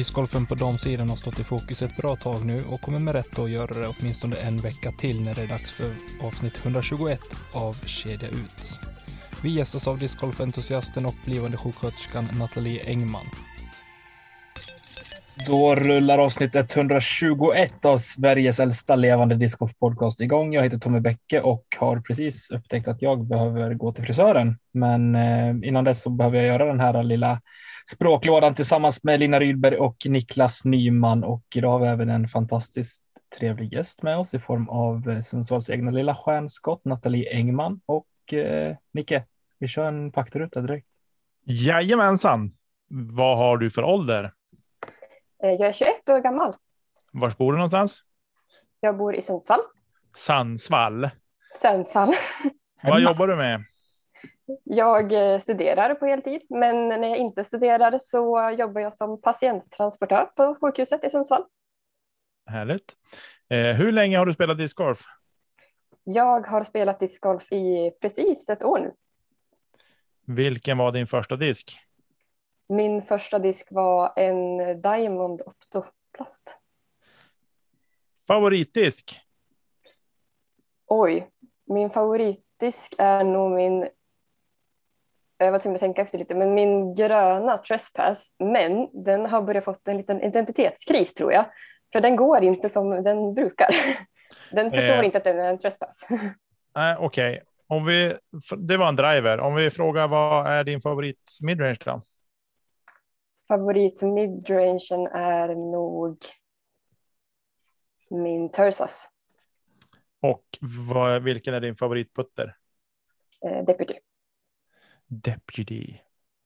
Discgolfen på damsidan har stått i fokus ett bra tag nu och kommer med rätta att göra det åtminstone en vecka till när det är dags för avsnitt 121 av Kedja Ut. Vi gästas av discgolfentusiasten och blivande sjuksköterskan Nathalie Engman. Då rullar avsnitt 121 av Sveriges äldsta levande discgolfpodcast igång. Jag heter Tommy Bäcke och har precis upptäckt att jag behöver gå till frisören. Men eh, innan dess så behöver jag göra den här lilla språklådan tillsammans med Lina Rydberg och Niklas Nyman. Och idag har vi även en fantastiskt trevlig gäst med oss i form av eh, Sundsvalls egna lilla stjärnskott Nathalie Engman. Och eh, Nicke, vi kör en faktaruta direkt. Jajamensan. Vad har du för ålder? Eh, Jag är 21 år gammal. Var bor du någonstans? Jag bor i Sundsvall. Sundsvall. Sundsvall. Vad jobbar du med? Jag eh, studerar på heltid, men när jag inte studerar så jobbar jag som patienttransportör på sjukhuset i Sundsvall. Härligt. Eh, hur länge har du spelat discgolf? Jag har spelat discgolf i precis ett år nu. Vilken var din första disk? Min första disk var en Diamond Optoplast. Favoritdisk? Oj, min favoritdisk är nog min jag var tvungen att tänka efter lite, men min gröna Trespass, men den har börjat fått en liten identitetskris tror jag. För den går inte som den brukar. Den förstår Eh. inte att den är en Trespass. Nej, Okej, om vi. Det var en driver. Om vi frågar vad är din favorit midrange då? Favorit midrangen är nog min Tursas, Och vad, vilken är din favoritputter? eh, Deputy. Deputy.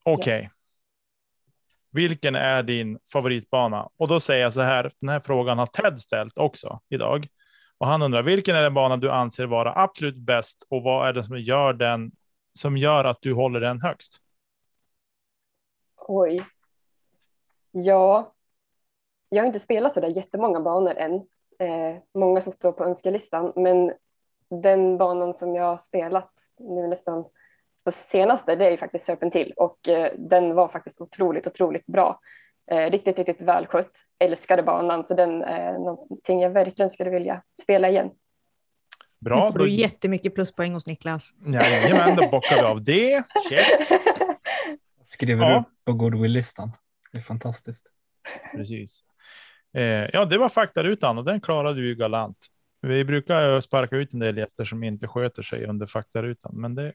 Okej. Vilken är din favoritbana? Och då säger jag så här. Den här frågan har Ted ställt också idag. Och han undrar vilken är den bana du anser vara absolut bäst och vad är det som gör den som gör att du håller den högst? Oj. Ja, jag har inte spelat så där jättemånga banor än. Eh, många som står på önskelistan, men den banan som jag har spelat nu nästan på senaste, det är ju faktiskt Serpentil och eh, den var faktiskt otroligt, otroligt bra. Eh, riktigt, riktigt välskött. Älskade banan, så den är någonting jag verkligen skulle vilja spela igen. Nu Bra. får Då, du jättemycket pluspoäng hos Niklas. jajamän, då bockar vi av det. Check. Skriver Ja. upp på goodwill-listan. Det är fantastiskt. Precis. Eh, ja, det var faktarutan och den klarade vi galant. Vi brukar sparka ut en del gäster som inte sköter sig under faktarutan, men det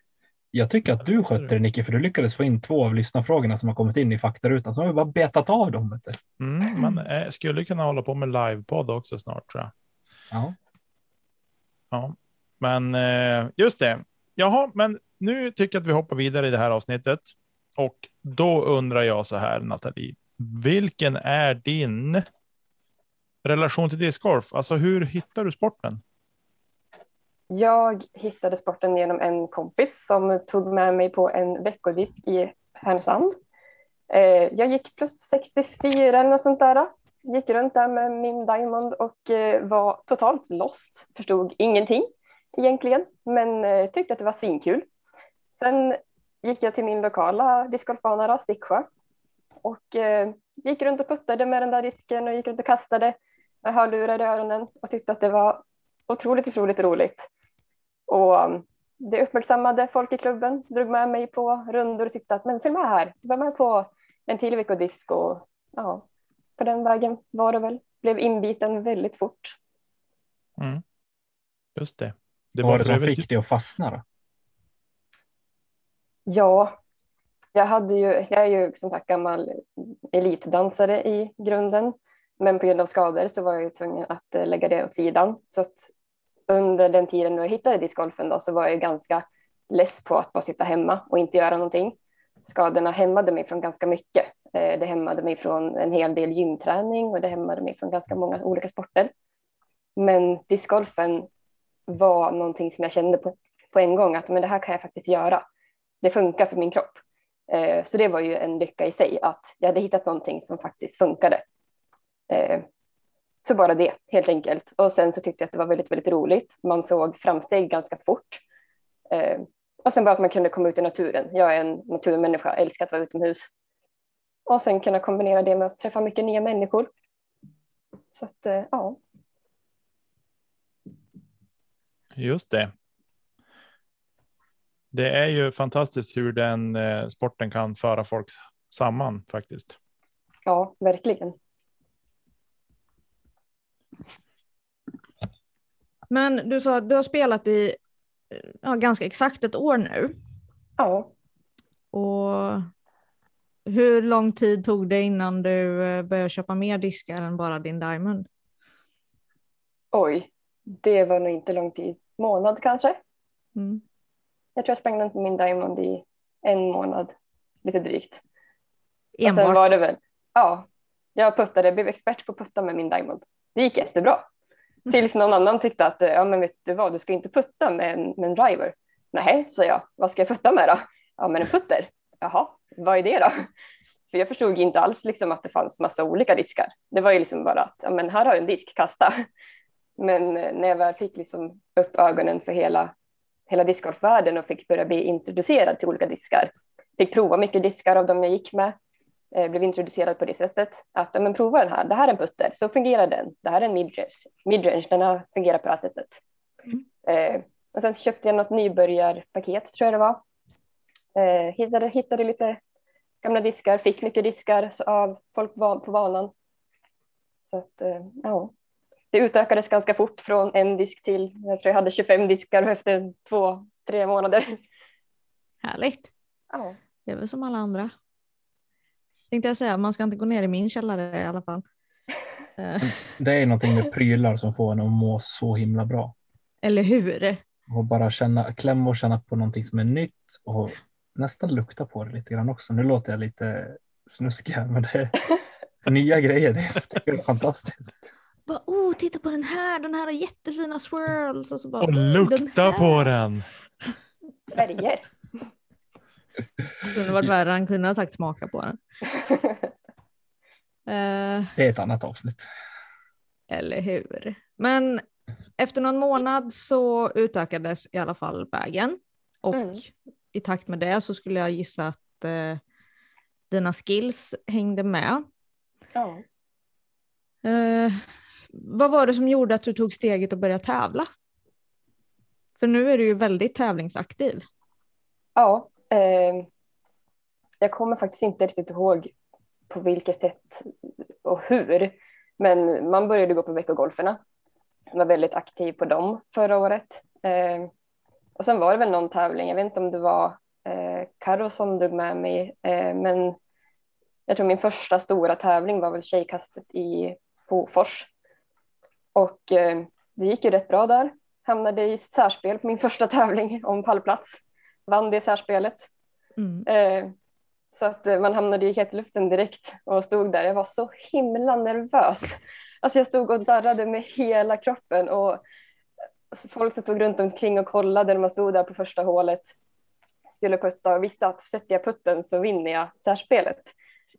Jag tycker att du skötte det Nicke, för du lyckades få in två av lyssnarfrågorna som har kommit in i faktarutan. Så har vi bara betat av dem. Mm, man eh, skulle kunna hålla på med livepodd också snart tror jag. Ja. Ja, men eh, just det. Jaha, men nu tycker jag att vi hoppar vidare i det här avsnittet och då undrar jag så här Nathalie, vilken är din relation till discgolf? Alltså hur hittar du sporten? Jag hittade sporten genom en kompis som tog med mig på en veckodisk i Härnösand. Eh, jag gick plus 64 eller något sånt där. Gick runt där med min Diamond och eh, var totalt lost. Förstod ingenting egentligen, men eh, tyckte att det var svinkul. Sen gick jag till min lokala discgolfbana, Sticksjö, och gick runt och puttade med den där disken och gick runt och kastade med hörlurar i öronen och tyckte att det var otroligt, otroligt roligt. Och um, det uppmärksammade folk i klubben, drog med mig på rundor och tyckte att men följ med här, var med på en till veckodisk och ja, på den vägen var det väl. Blev inbiten väldigt fort. Mm. Just det. Det Vad var det som fick dig att fastna då? Ja, jag, hade ju, jag är ju som sagt gammal elitdansare i grunden, men på grund av skador så var jag ju tvungen att eh, lägga det åt sidan. Så att under den tiden då jag hittade discgolfen då, så var jag ganska less på att bara sitta hemma och inte göra någonting. Skadorna hämmade mig från ganska mycket. Eh, det hämmade mig från en hel del gymträning och det hämmade mig från ganska många olika sporter. Men discgolfen var någonting som jag kände på, på en gång att men det här kan jag faktiskt göra. Det funkar för min kropp. Eh, så det var ju en lycka i sig att jag hade hittat någonting som faktiskt funkade. Eh, så bara det, helt enkelt. Och sen så tyckte jag att det var väldigt, väldigt roligt. Man såg framsteg ganska fort. Eh, och sen bara att man kunde komma ut i naturen. Jag är en naturmänniska, älskar att vara utomhus. Och sen kunna kombinera det med att träffa mycket nya människor. Så att, eh, ja. Just det. Det är ju fantastiskt hur den eh, sporten kan föra folk samman faktiskt. Ja, verkligen. Men du sa att du har spelat i ja, ganska exakt ett år nu. Ja. Och hur lång tid tog det innan du eh, började köpa mer diskar än bara din Diamond? Oj, det var nog inte lång tid. Månad kanske. Mm. Jag tror jag med min Diamond i en månad, lite drygt. Och Enbart? sen var det väl, ja, jag puttade, blev expert på att putta med min Diamond. Det gick jättebra. Tills någon annan tyckte att, eh, ja men vet du vad, du ska inte putta med en, med en driver. Nej, sa jag, vad ska jag putta med då? Ja men en putter. Jaha, vad är det då? För jag förstod inte alls liksom att det fanns massa olika diskar. Det var ju liksom bara att, ja men här har du en disk, kasta. Men eh, när jag väl fick liksom upp ögonen för hela, hela discgolfvärlden och fick börja bli introducerad till olika diskar, fick prova mycket diskar av dem jag gick med, blev introducerad på det sättet att men prova den här, det här är en putter, så fungerar den, det här är en midrange, midrange den har fungerat på det här sättet. Mm. Eh, och sen köpte jag något nybörjarpaket tror jag det var. Eh, hittade, hittade lite gamla diskar, fick mycket diskar av folk på på banan. Så att, eh, ja. Det utökades ganska fort från en disk till, jag tror jag hade 25 diskar efter två, tre månader. Härligt. Ja. Det är väl som alla andra. Tänkte jag säga, man ska inte gå ner i min källare i alla fall. Det är någonting med prylar som får en att må så himla bra. Eller hur? Och bara känna, klämma och känna på någonting som är nytt och nästan lukta på det lite grann också. Nu låter jag lite snuskig här, men det är nya grejer. Det är, fantastiskt. Bara, oh, titta på den här, den här har jättefina swirls. Och, så bara, Och "Oh, den lukta här." på den. Färger. Det kunde varit värre, han kunde ha sagt smaka på den. Eh, Det är ett annat avsnitt. eller hur? Men efter någon månad så utökades i alla fall vägen. Och Mm. i takt med det så skulle jag gissa att eh, dina skills hängde med. Ja. Eh, vad var det som gjorde att du tog steget och började tävla? För nu är du ju väldigt tävlingsaktiv. Ja, eh, jag kommer faktiskt inte riktigt ihåg på vilket sätt och hur. Men man började gå på veckogolferna. Jag var väldigt aktiv på dem förra året. Eh, och sen var det väl någon tävling, jag vet inte om det var eh, Karo som drog med mig, eh, men jag tror min första stora tävling var väl tjejkastet i Hofors. Och eh, det gick ju rätt bra där. Hamnade i särspel på min första tävling om pallplats vann det särspelet. Mm. Eh, så att eh, man hamnade i hetluften direkt och stod där. Jag var så himla nervös. Alltså jag stod och darrade med hela kroppen och alltså folk som stod runt omkring och kollade när man stod där på första hålet skulle putta och visste att sätter jag putten så vinner jag särspelet.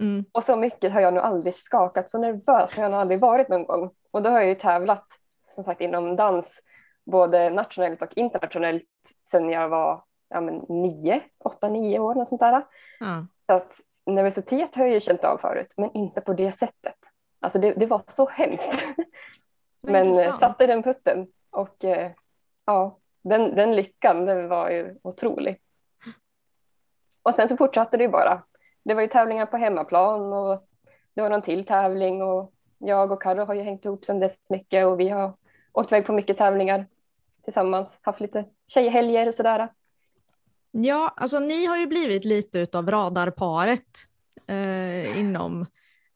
Mm. Och så mycket har jag nog aldrig skakat, så nervös har jag nog aldrig varit någon gång. Och då har jag ju tävlat som sagt inom dans, både nationellt och internationellt sedan jag var ja, men nio, åtta, nio år, något sånt där. Ja. Så att nervositet har jag ju känt av förut, men inte på det sättet. Alltså det, det var så hemskt. Men eh, intressant. satte den putten och eh, ja, den, den lyckan den var ju otrolig. Och sen så fortsatte det ju bara. Det var ju tävlingar på hemmaplan och det var någon till tävling och jag och Karo har ju hängt ihop sedan dess mycket och vi har åkt iväg på mycket tävlingar tillsammans, haft lite tjejhelger och sådär. Ja, alltså ni har ju blivit lite utav radarparet eh, inom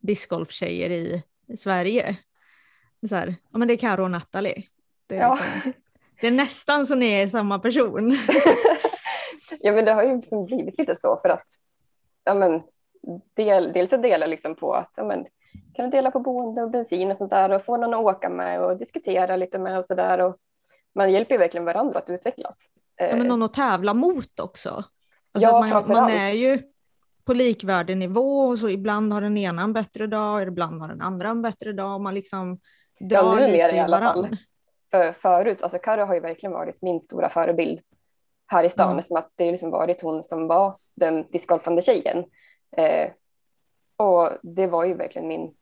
discgolftjejer i, i Sverige. Så här, ja, men det är Karo och Natalie. Det är, Ja. liksom, det är nästan så ni är samma person. ja, men det har ju liksom blivit lite så för att ja, men, del, dels att dela liksom på att ja, men, kan dela på boende och bensin och sånt där och få någon att åka med och diskutera lite med och så där. Och man hjälper ju verkligen varandra att utvecklas. Ja, men Eh, någon att tävla mot också. Alltså Ja, man, man är ju på likvärdig nivå och så ibland har den ena en bättre dag, ibland har den andra en bättre dag och man liksom drar numera lite i alla fall. varann. för, förut, alltså Karo har ju verkligen varit min stora förebild här i stan, Mm. som att det har liksom varit hon som var den discgolfande tjejen. Eh, och det var ju verkligen min,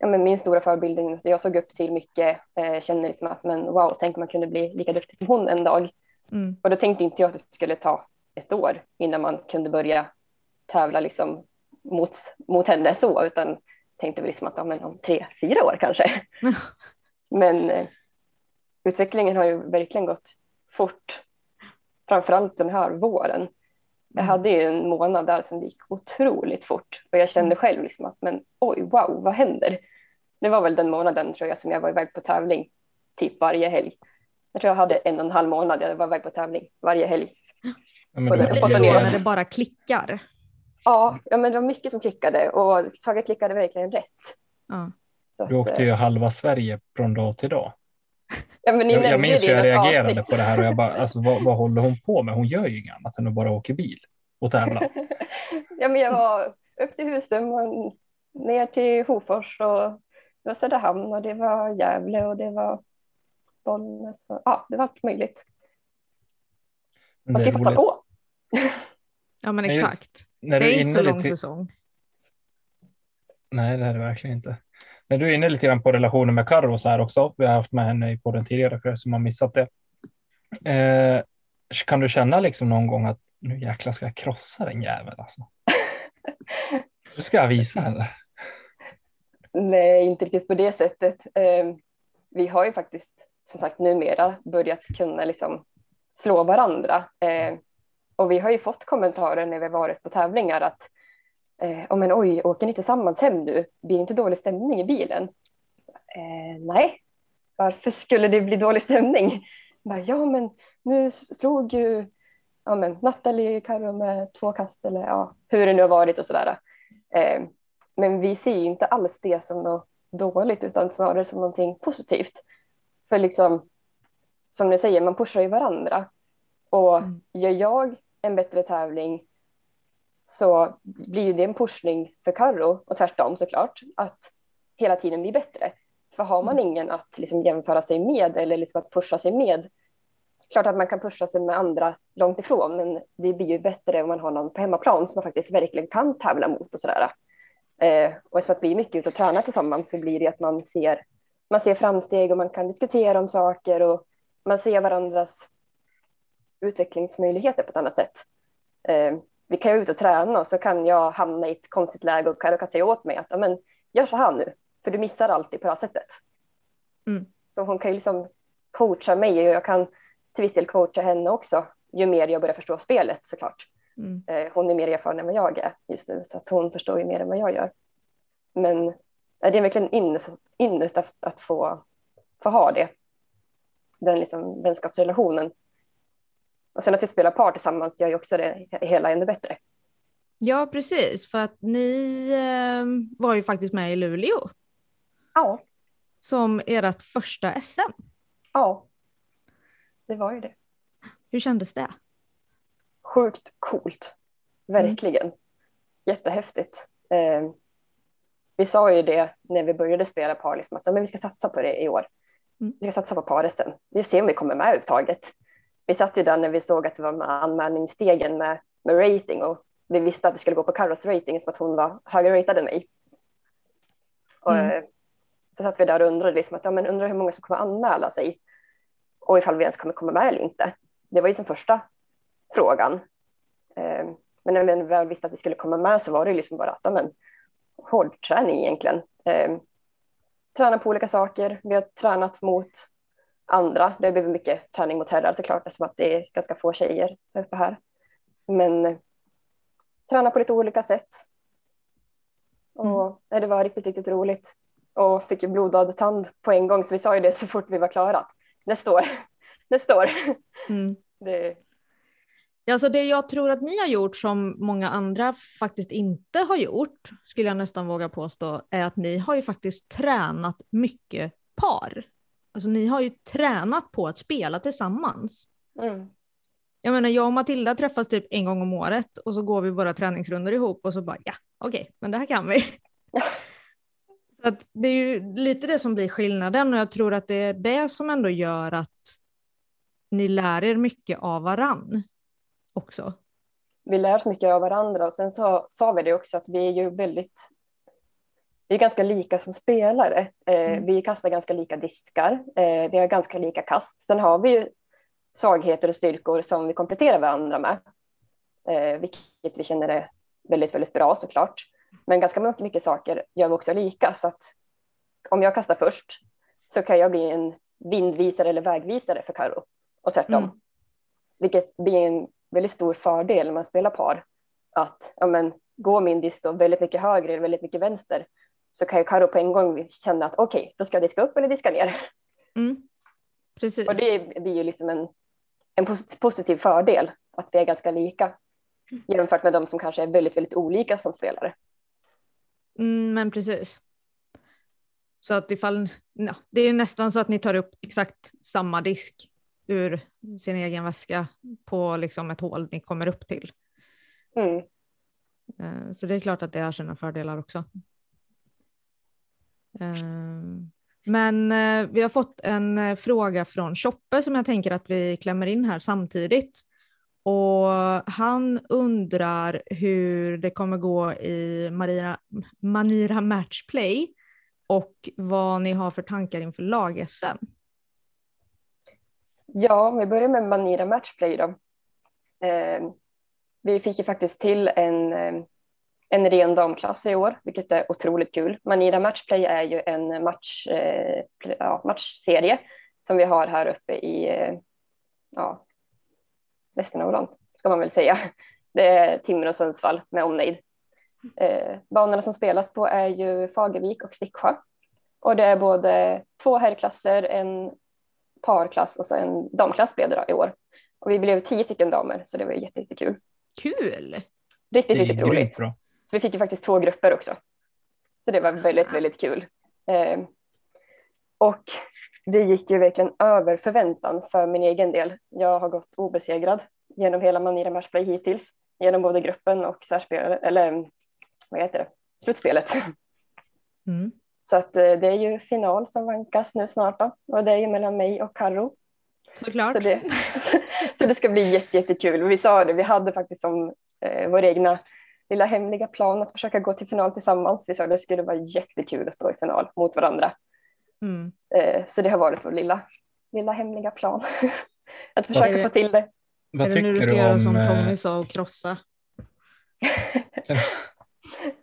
ja, men min stora förebild. Så jag såg upp till mycket, eh, kände liksom att men wow, tänk om man kunde bli lika duktig som hon en dag. Mm. Och då tänkte inte jag att det skulle ta ett år innan man kunde börja tävla liksom mot, mot henne så, utan tänkte väl liksom att ja, men om tre, fyra år kanske. Men eh, utvecklingen har ju verkligen gått fort, framförallt den här våren. Jag Mm. hade ju en månad där som gick otroligt fort och jag kände själv liksom att men oj, wow, vad händer? Det var väl den månaden tror jag som jag var iväg på tävling typ varje helg. Jag tror jag hade en och en halv månad jag var iväg på tävling varje helg. Ja, men det- är då när det bara klickar. Ja, ja men det var mycket som klickade och Saga klickade verkligen rätt. Ja. Du åkte eh, ju halva Sverige från dag till dag. Ja, men ni Jag, jag minns hur jag reagerade avsnitt. på det här och jag bara, alltså vad, vad håller hon på med? Hon gör ju inget annat än att bara åka bil och tävla. ja, men jag var upp till Husum och ner till Hofors och det var Söderhamn och det var Gävle och det var Bollnäs. Och, ja, det var allt möjligt. Det ska är passa på. ja, men Men just- exakt. När Det är inte så lång lite, säsong. nej, det är det verkligen inte. När du är inne lite grann på relationen med Carro så här också. Vi har haft med henne på den tidigare för er som har missat det. Eh, kan du känna liksom någon gång att nu jäklar ska jag krossa den jäveln alltså. Nu ska jag visa henne. Nej, inte riktigt på det sättet. Eh, vi har ju faktiskt som sagt numera börjat kunna liksom slå varandra. Eh, och vi har ju fått kommentarer när vi varit på tävlingar att eh, oh, men oj, åker ni tillsammans hem nu? Blir det inte dålig stämning i bilen? Eh, nej, varför skulle det bli dålig stämning? Bara, ja, men nu slog ju ja, men, Nathalie Karo med två kast eller ja, hur det nu har varit och sådär. Eh, men vi ser ju inte alls det som något dåligt utan snarare som någonting positivt. För liksom, som ni säger, man pushar ju varandra. Och Mm. gör jag en bättre tävling så blir det en pushning för Karro och tvärtom såklart, att hela tiden bli bättre. För har man ingen att liksom jämföra sig med eller liksom att pusha sig med, klart att man kan pusha sig med andra långt ifrån, men det blir ju bättre om man har någon på hemmaplan som man faktiskt verkligen kan tävla mot och sådär. Eh, och eftersom att vi är mycket ute och tränar tillsammans så blir det att man ser, man ser framsteg och man kan diskutera om saker och man ser varandras utvecklingsmöjligheter på ett annat sätt. Eh, vi kan ju ut och träna och så kan jag hamna i ett konstigt läge och Karo kan säga åt mig att "Ja, men, gör så här nu, för du missar alltid på det här sättet. Mm. Så hon kan ju liksom coacha mig och jag kan till viss del coacha henne också, ju mer jag börjar förstå spelet såklart. Mm. Eh, hon är mer erfaren än vad jag är just nu, så att hon förstår ju mer än vad jag gör. Men det är verkligen ynnest, ynnest att, att få, få ha det. Den liksom, vänskapsrelationen. Och sen att vi spelar par tillsammans gör ju också det hela ännu bättre. Ja, precis. För att ni eh, var ju faktiskt med i Luleå Ja, som ert första SM. ja. Det var ju det. Hur kändes det? Sjukt coolt. Verkligen. Jättehäftigt. Eh, vi sa ju det när vi började spela par, liksom, att men vi ska satsa på det i år. Mm. Vi ska satsa på par sen. Vi ser om vi kommer med överhuvudtaget. Vi satt ju där när vi såg att det var med anmälningsstegen med, med rating och vi visste att det skulle gå på Carros rating som att hon var högre ratad än mig. Och, Mm. eh, Så satt vi där och undrade, liksom att, ja, men undrar hur många som kommer anmäla sig och ifall vi ens kommer komma med eller inte. Det var ju som första frågan. Eh, Men när vi väl visste att vi skulle komma med så var det liksom bara att, ja, men, hårdträning egentligen. Eh, träna på olika saker. Vi har tränat mot andra. Det blivit mycket träning mot herrar såklart eftersom att det är ganska få tjejer uppe här. Men eh, träna på lite olika sätt. Och nej, det var riktigt, riktigt roligt. Och fick ju blodad tand på en gång så vi sa ju det så fort vi var klara. att Nästa år, nästa år. Mm. Det, alltså det jag tror att ni har gjort som många andra faktiskt inte har gjort, skulle jag nästan våga påstå, är att ni har ju faktiskt tränat mycket par. Alltså ni har ju tränat på att spela tillsammans. Mm. Jag menar, jag och Matilda träffas typ en gång om året och så går vi våra träningsrundor ihop och så bara ja, okej, okay, men det här kan vi. så att det är ju lite det som blir skillnaden och jag tror att det är det som ändå gör att ni lär er mycket av varann också. Vi lär oss mycket av varandra och sen så sa vi det också att vi är ju väldigt vi är ganska lika som spelare. Eh, mm. Vi kastar ganska lika diskar. Eh, vi har ganska lika kast. Sen har vi ju svagheter och styrkor som vi kompletterar varandra med. Eh, vilket vi känner är väldigt, väldigt bra såklart. Men ganska mycket, mycket saker gör vi också lika. Så att om jag kastar först så kan jag bli en vindvisare eller vägvisare för Karo och tvärtom. Mm. Vilket blir en väldigt stor fördel när man spelar par. Att ja, men, gå min disk då väldigt mycket högre eller väldigt mycket vänster så kan ju Karo på en gång känna att okej, okay, då ska jag diska upp eller diska ner. Mm. Precis. Och det blir ju liksom en, en positiv fördel att vi är ganska lika jämfört med de som kanske är väldigt, väldigt olika som spelare. Mm, men precis. Så att ifall, ja, det är nästan så att ni tar upp exakt samma disk ur sin egen väska på liksom ett hål ni kommer upp till. Mm. Eh, så det är klart att det har sina fördelar också. Ehm, men eh, vi har fått en eh, fråga från Choppe som jag tänker att vi klämmer in här samtidigt. Och han undrar hur det kommer gå i Maria, Manira Matchplay och vad ni har för tankar inför lag-SM. Ja, om vi börjar med Manira Matchplay då. Eh, vi fick ju faktiskt till en eh, en ren damklass i år, vilket är otroligt kul. Manira Matchplay är ju en match, eh, ja, matchserie som vi har här uppe i eh, ja, Västernorrland, ska man väl säga. Det är Timrå och Sundsvall med omnejd. Eh, banorna som spelas på är ju Fagervik och Sticksjö. Och det är både två herrklasser, en parklass och så en damklass blev det i år. Och vi blev tio stycken damer, så det var jättekul. Kul! Riktigt, riktigt roligt. Bra. Så vi fick ju faktiskt två grupper också. Så det var väldigt, väldigt kul. Eh, och det gick ju verkligen över förväntan för min egen del. Jag har gått obesegrad genom hela Manira Matchplay hittills, genom både gruppen och särspel, eller vad heter det, slutspelet. Mm. Så att eh, det är ju final som vankas nu snart då, och det är ju mellan mig och Karro. Såklart. Så det, så det ska bli jätte, jättekul. Vi sa det, vi hade faktiskt som eh, vår egna lilla hemliga plan att försöka gå till final tillsammans. Vi sa att det skulle vara jättekul att stå i final mot varandra. Mm. Eh, så det har varit vår lilla, lilla hemliga plan. att försöka det, få till det. Vad är det nu du ska göra som eh, Tommy sa och krossa?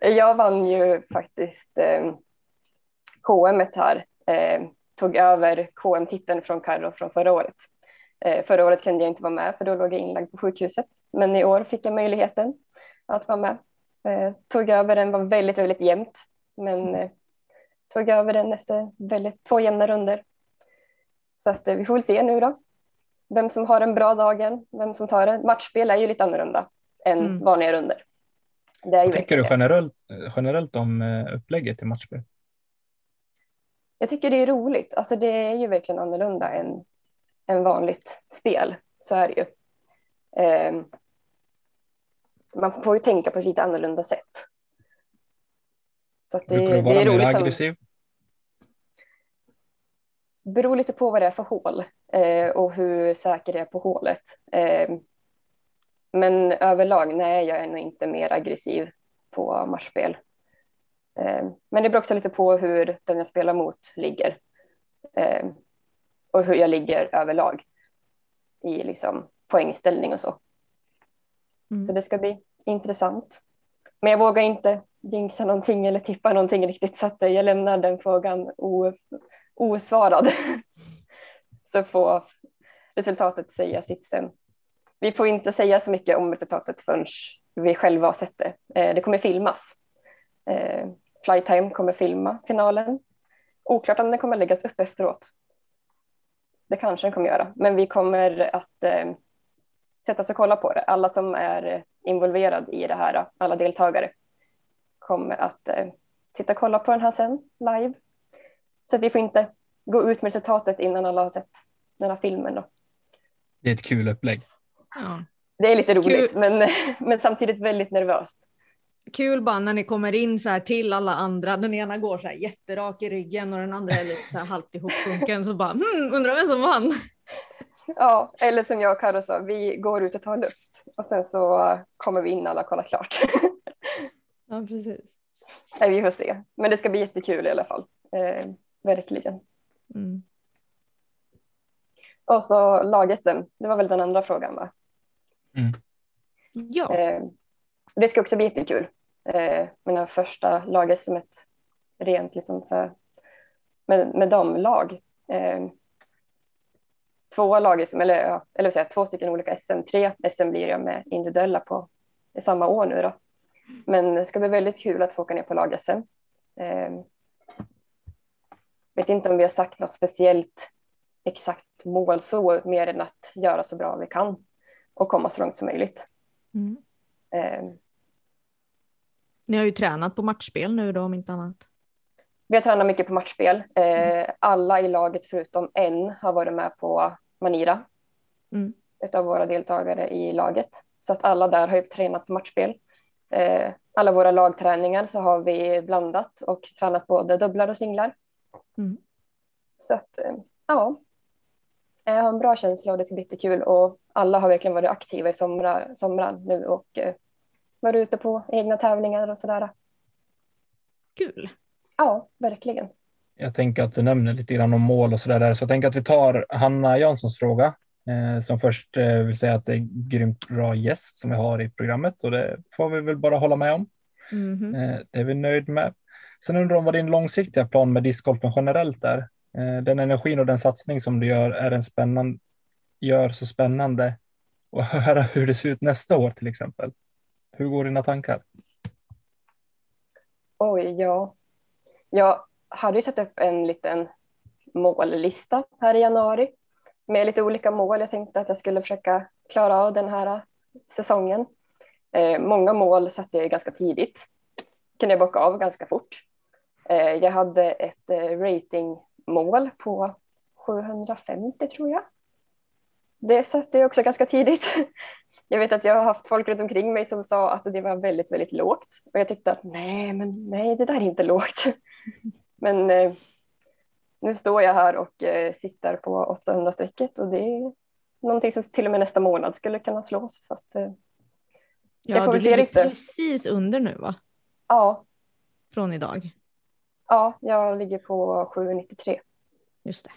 jag vann ju faktiskt eh, KM här. Eh, tog över KM-titeln från Carro från förra året. Eh, förra året kunde jag inte vara med för då låg jag inlagd på sjukhuset. Men i år fick jag möjligheten att vara med. Eh, tog över den, var väldigt, väldigt jämnt, men eh, tog över den efter väldigt två jämna runder. Så att, eh, vi får väl se nu då. Vem som har en bra dagen, vem som tar det. Matchspel är ju lite annorlunda än mm. vanliga runder. Ju tycker du generellt, generellt om eh, upplägget i matchspel? Jag tycker det är roligt. Alltså det är ju verkligen annorlunda än, än vanligt spel. Så är det ju. Man får ju tänka på ett lite annorlunda sätt. Så det, Brukar du vara det är mer aggressiv? Det beror lite på vad det är för hål eh, och hur säker det är på hålet. Eh, men överlag, nej, jag är nog inte mer aggressiv på matchspel. Eh, men det beror också lite på hur den jag spelar mot ligger eh, och hur jag ligger överlag i liksom poängställning och så. Mm. Så det ska bli intressant. Men jag vågar inte jinxa någonting eller tippa någonting riktigt så att jag lämnar den frågan osvarad. så får resultatet säga sitt sen. Vi får inte säga så mycket om resultatet förrän vi själva har sett det. Eh, det kommer filmas. Eh, Flytime kommer filma finalen. Oklart om den kommer läggas upp efteråt. Det kanske den kommer göra, men vi kommer att eh, sätta sig och kolla på det. Alla som är involverade i det här, alla deltagare, kommer att eh, titta och kolla på den här sen live. Så att vi får inte gå ut med resultatet innan alla har sett den här filmen. Då. Det är ett kul upplägg. Ja. Det är lite roligt, Kul. men, men samtidigt väldigt nervöst. Kul bara när ni kommer in så här till alla andra. Den ena går så här jätterak i ryggen och den andra är lite så här halvt ihopsjunken. Så bara hmm, undrar vem som vann. Ja, eller som jag och Carro sa, vi går ut och tar luft och sen så kommer vi in alla och kollar klart. Ja precis. Nej, vi får se, men det ska bli jättekul i alla fall. Eh, verkligen. Mm. Och så lag-SM, det var väl den andra frågan va? Ja. Eh, det ska också bli jättekul. Eh, mina första lag-SM rent liksom för, med, med damlag. Eh, två lag, eller, eller vad säger, två stycken olika SM. Tre SM blir jag med individuella på samma år nu då. Men det ska bli väldigt kul att få åka ner på lag-SM. Eh, vet inte om vi har sagt något speciellt exakt mål så, mer än att göra så bra vi kan och komma så långt som möjligt. Mm. Eh, Ni har ju tränat på matchspel nu då om inte annat. Vi har tränat mycket på matchspel. Eh, alla i laget förutom en har varit med på Manira. Mm. Utav våra deltagare i laget. Så att alla där har ju tränat på matchspel. Eh, alla våra lagträningar så har vi blandat och tränat både dubblar och singlar. Mm. Så att eh, ja. Jag har en bra känsla och det ska bli jättekul och alla har verkligen varit aktiva i somrar, somrar nu och eh, varit ute på egna tävlingar och sådär. Kul. Ja, verkligen. Jag tänker att du nämner lite grann om mål och så där, så jag tänker att vi tar Hanna Janssons fråga eh, som först eh, vill säga att det är en grymt bra gäst som vi har i programmet och det får vi väl bara hålla med om. Eh, det är vi nöjd med. Sen undrar hon vad din långsiktiga plan med discgolfen generellt är. Eh, den energin och den satsning som du gör är en spännande, gör så spännande och höra hur det ser ut nästa år till exempel. Hur går dina tankar? Oj, ja. Jag hade ju satt upp en liten mållista här i januari med lite olika mål. Jag tänkte att jag skulle försöka klara av den här säsongen. Eh, många mål satte jag ganska tidigt. Kunde jag bocka av ganska fort. Eh, jag hade ett eh, ratingmål på 750 tror jag. Det satte jag också ganska tidigt. Jag vet att jag har haft folk runt omkring mig som sa att det var väldigt, väldigt lågt. Och jag tyckte att nej, men nej, det där är inte lågt. Men eh, nu står jag här och eh, sitter på 800-strecket och det är någonting som till och med nästa månad skulle kunna slås. Så att, eh, Ja, får du se ligger lite. precis under nu va? ja, Från idag. ja, jag ligger på 793. Just det.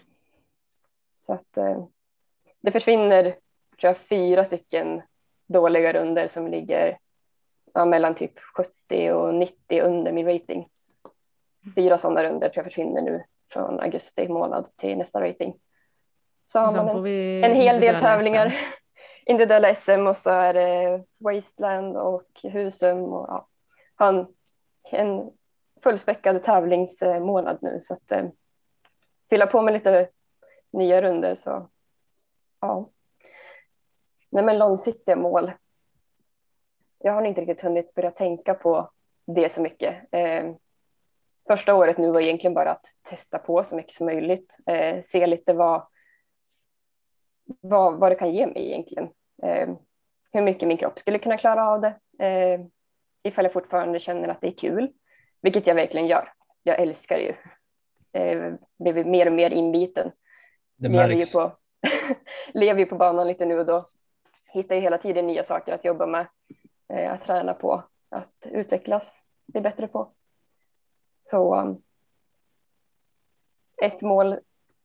Så att eh, det försvinner tror jag, fyra stycken dåliga runder som ligger ja, mellan typ 70 och 90 under min rating. Fyra sådana runder tror jag försvinner nu från augusti månad till nästa rating. Så har man en, vi en hel del tävlingar. SM. Individuella SM och så är det Wasteland och Husum och ja, har en, fullspäckad tävlingsmånad nu så att eh, fylla på med lite nya runder så ja. Nej men långsiktiga mål. Jag har inte riktigt hunnit börja tänka på det så mycket. Eh, första året nu var egentligen bara att testa på så mycket som möjligt. Eh, se lite vad, vad, vad det kan ge mig egentligen. Eh, hur mycket min kropp skulle kunna klara av det. Eh, ifall jag fortfarande känner att det är kul, vilket jag verkligen gör. Jag älskar ju. Eh, blivit mer och mer inbiten. Det lever ju, märks. på, lever ju på banan lite nu och då. Hittar ju hela tiden nya saker att jobba med, eh, att träna på, att utvecklas, bli bättre på. Så ett mål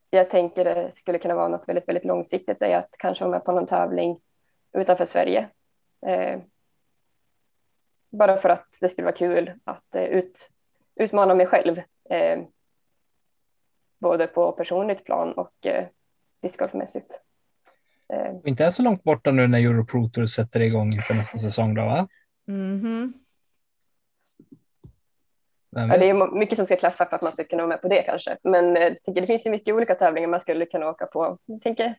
jag tänker det skulle kunna vara något väldigt, väldigt långsiktigt är att kanske vara med på någon tävling utanför Sverige. Eh, bara för att det skulle vara kul att eh, ut, utmana mig själv. Eh, både på personligt plan och eh, discgolfmässigt. Eh, Inte är så långt borta nu när Euro Pro Tour sätter igång inför nästa säsong då va? Mhm. Vem ja, det är mycket som ska klaffa för att man ska kunna vara med på det kanske. Men eh, jag tycker det finns ju mycket olika tävlingar man skulle kunna åka på. Jag tänker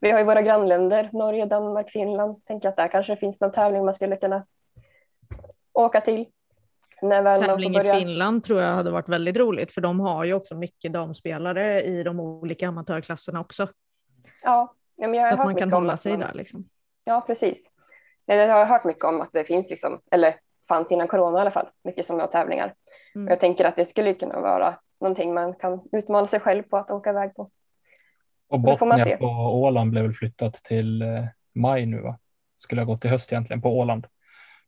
vi har ju våra grannländer, Norge, Danmark, Finland. Tänker att där kanske finns någon tävling man skulle kunna åka till. När väl tävling i Finland tror jag hade varit väldigt roligt för de har ju också mycket damspelare i de olika amatörklasserna också. Ja, men jag har Så hört att man kan hålla sig man, där. Liksom. Ja, precis. Jag har hört mycket om att det finns, liksom, eller fanns innan corona i alla fall, mycket sådana tävlingar. Mm. Jag tänker att det skulle kunna vara någonting man kan utmana sig själv på att åka iväg på. Och Botnia på Åland blev väl flyttat till eh, maj nu va? Skulle ha gått till höst egentligen på Åland.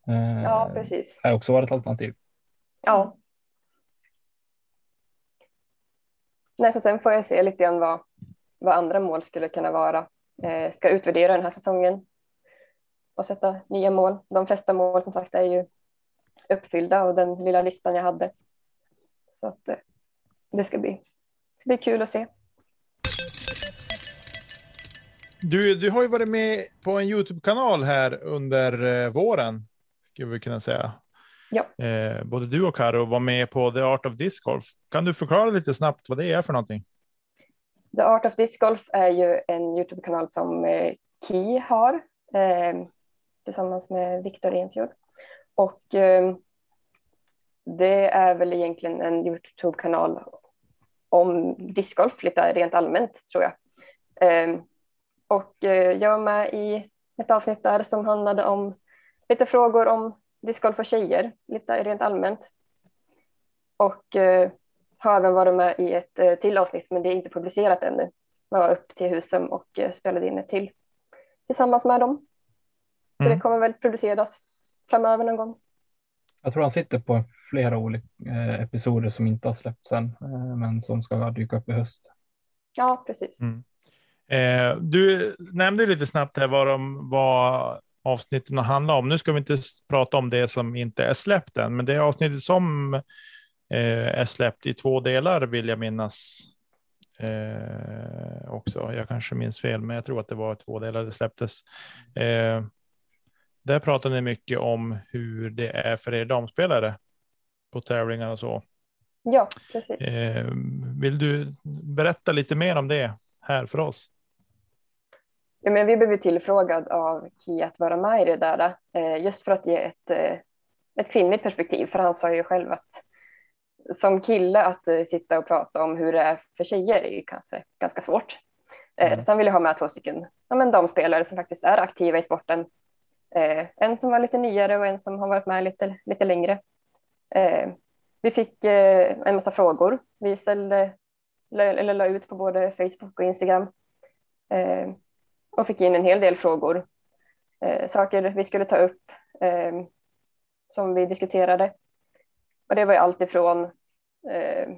Eh, ja, precis. Det har också varit ett alternativ. Ja. Nej, så sen får jag se lite grann vad, vad andra mål skulle kunna vara. Eh, ska utvärdera den här säsongen och sätta nya mål. De flesta mål som sagt är ju uppfyllda och den lilla listan jag hade. Så att eh, det ska bli, det ska bli kul att se. Du, du har ju varit med på en Youtube-kanal här under eh, våren, skulle vi kunna säga. Ja. Eh, både du och Karo var med på The Art of Disc Golf. Kan du förklara lite snabbt vad det är för någonting? The Art of Disc Golf är ju en Youtube-kanal som eh, Ki har eh, tillsammans med Viktor Enfjord. Och eh, det är väl egentligen en Youtube-kanal om discgolf lite rent allmänt tror jag. Eh, och jag var med i ett avsnitt där som handlade om lite frågor om discgolf för tjejer, lite rent allmänt. Och eh, har även varit med i ett eh, till avsnitt, men det är inte publicerat ännu. Jag var upp till Husum och eh, spelade in ett till tillsammans med dem. Så mm. det kommer väl produceras framöver någon gång. Jag tror han sitter på flera olika eh, episoder som inte har släppts än, eh, men som ska dyka upp i höst. Ja, precis. Mm. Eh, du nämnde lite snabbt här vad, de, vad avsnitten handlar om. Nu ska vi inte prata om det som inte är släppt än, men det avsnittet som eh, är släppt i två delar vill jag minnas eh, också. Jag kanske minns fel, men jag tror att det var två delar det släpptes. Eh, där pratar ni mycket om hur det är för er damspelare på tävlingar och så. Ja, precis. Eh, vill du berätta lite mer om det här för oss? Ja, men vi blev tillfrågad av Kia att vara med i det där, eh, just för att ge ett, eh, ett kvinnligt perspektiv. För han sa ju själv att som kille att eh, sitta och prata om hur det är för tjejer är ju kanske ganska svårt. Mm. Så han ville ha med två stycken ja, men damspelare som faktiskt är aktiva i sporten. Eh, en som var lite nyare och en som har varit med lite, lite längre. Eh, vi fick eh, en massa frågor. Vi ställde, eller la ut på både Facebook och Instagram och fick in en hel del frågor. Eh, saker vi skulle ta upp eh, som vi diskuterade. Och det var ju allt ifrån eh,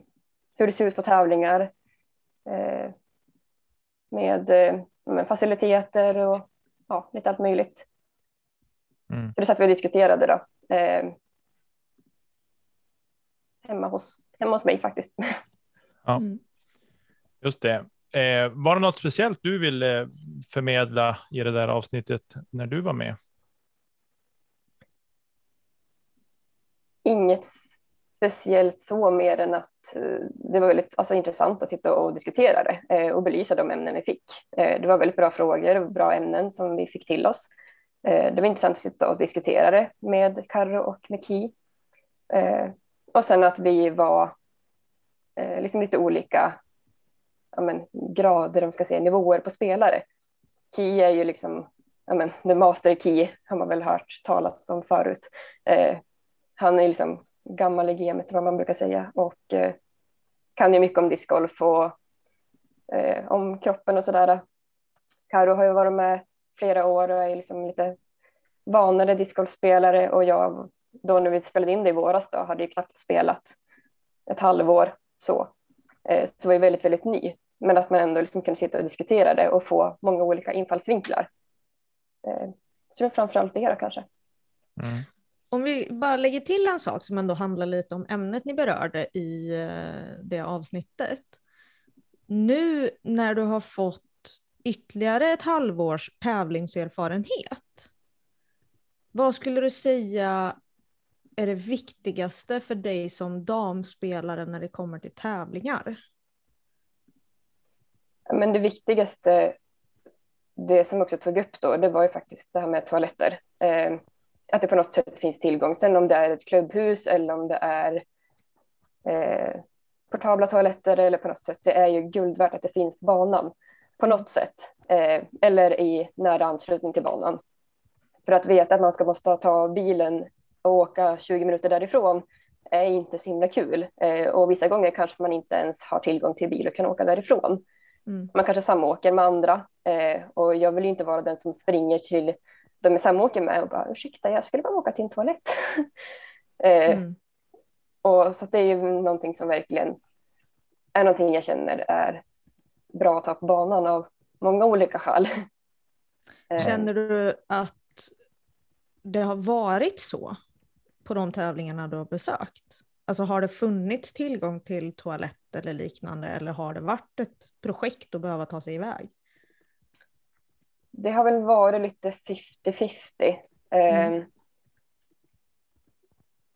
hur det ser ut på tävlingar eh, med, med, faciliteter och ja, lite allt möjligt. Mm. Så det satt vi och diskuterade då. Eh, hemma, hos, hemma hos mig faktiskt. Ja, mm. just det. Eh, var det något speciellt du ville förmedla i det där avsnittet när du var med? Inget speciellt så mer än att eh, det var väldigt alltså, intressant att sitta och diskutera det eh, och belysa de ämnen vi fick. Eh, det var väldigt bra frågor och bra ämnen som vi fick till oss. Eh, det var intressant att sitta och diskutera det med Karro och med Ki. Eh, och sen att vi var eh, liksom lite olika ja, men, grader, om ska säga, nivåer på spelare. Ki är ju liksom, ja, men, the master key har man väl hört talas om förut. Han är liksom gammal i gamet vad man brukar säga och kan ju mycket om discgolf och om kroppen och sådär. Karo har ju varit med flera år och är liksom lite vanare discgolfspelare och jag då när vi spelade in det i våras då hade ju knappt spelat ett halvår så. Eh, så var jag väldigt, väldigt ny. Men att man ändå liksom kunde sitta och diskutera det och få många olika infallsvinklar. Eh, så det är framförallt det då kanske. Mm. Om vi bara lägger till en sak som ändå handlar lite om ämnet ni berörde i eh, det avsnittet. Nu när du har fått ytterligare ett halvårs tävlingserfarenhet. Vad skulle du säga är det viktigaste för dig som damspelare när det kommer till tävlingar? Men det viktigaste det som också tog upp då, det var ju faktiskt det här med toaletter. Eh, att det på något sätt finns tillgång. Sen om det är ett klubbhus eller om det är eh, portabla toaletter eller på något sätt, det är ju guld värt att det finns på banan på något sätt. Eh, eller i nära anslutning till banan. För att veta att man ska måste ta bilen och åka 20 minuter därifrån är inte så himla kul. Eh, och vissa gånger kanske man inte ens har tillgång till bil och kan åka därifrån. Mm. Man kanske samåker med andra eh, och jag vill inte vara den som springer till de jag samåker med och bara ursäkta, jag skulle bara åka till en toalett. eh, mm. och så det är ju någonting som verkligen är någonting jag känner är bra att ha på banan av många olika skäl. Eh. Känner du att det har varit så på de tävlingarna du har besökt? Alltså har det funnits tillgång till toalett eller liknande eller har det varit ett projekt att behöva ta sig iväg? Det har väl varit lite 50-50. Mm. Ehm,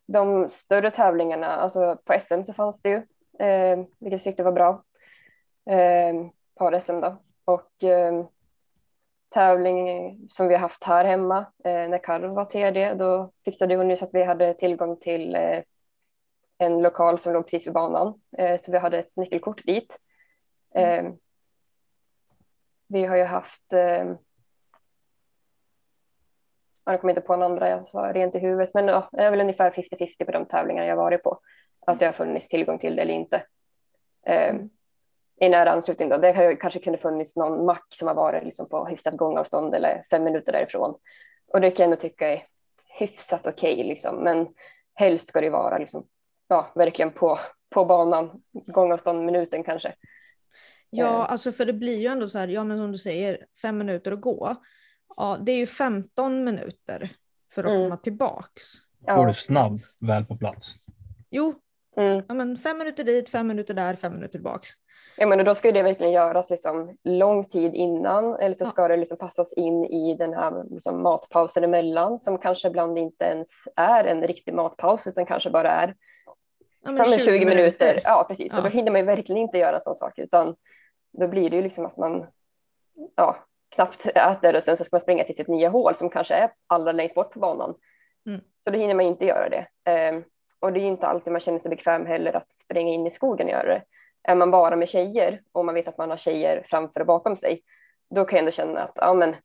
de större tävlingarna, alltså på SM så fanns det ju, eh, vilket jag tyckte var bra. Eh, par-SM då. Och eh, tävling som vi har haft här hemma eh, när Karl var TD, då fixade hon ju så att vi hade tillgång till eh, en lokal som låg precis vid banan, eh, så vi hade ett nyckelkort dit. Mm. Eh, vi har ju haft eh, jag kommer inte på någon andra jag sa rent i huvudet, men ja, det är väl ungefär 50-50 på de tävlingar jag varit på, att det har funnits tillgång till det eller inte. Eh, mm i nära anslutning. Då. Det kanske kunde funnits någon mack som har varit liksom på hyfsat gångavstånd eller fem minuter därifrån. Och det kan jag ändå tycka är hyfsat okej, okay, liksom. men helst ska det vara liksom, ja, verkligen på, på banan, gångavstånd minuten kanske. Ja, eh. alltså för det blir ju ändå så här, ja men som du säger, fem minuter att gå. Ja, det är ju 15 minuter för att mm. komma tillbaks. Ja. Går du snabb väl på plats? Jo, mm. ja, men fem minuter dit, fem minuter där, fem minuter tillbaks. Ja, men då ska det verkligen göras liksom lång tid innan eller så ska det liksom passas in i den här liksom matpausen emellan som kanske ibland inte ens är en riktig matpaus utan kanske bara är ja, 20, 20 minuter. minuter. Ja, precis. Ja. Och då hinner man verkligen inte göra sån sak utan då blir det ju liksom att man ja, knappt äter och sen så ska man springa till sitt nya hål som kanske är allra längst bort på banan. Mm. Så då hinner man inte göra det. Um, och det är inte alltid man känner sig bekväm heller att springa in i skogen och göra det. Är man bara med tjejer och man vet att man har tjejer framför och bakom sig, då kan jag ändå känna att ja, men,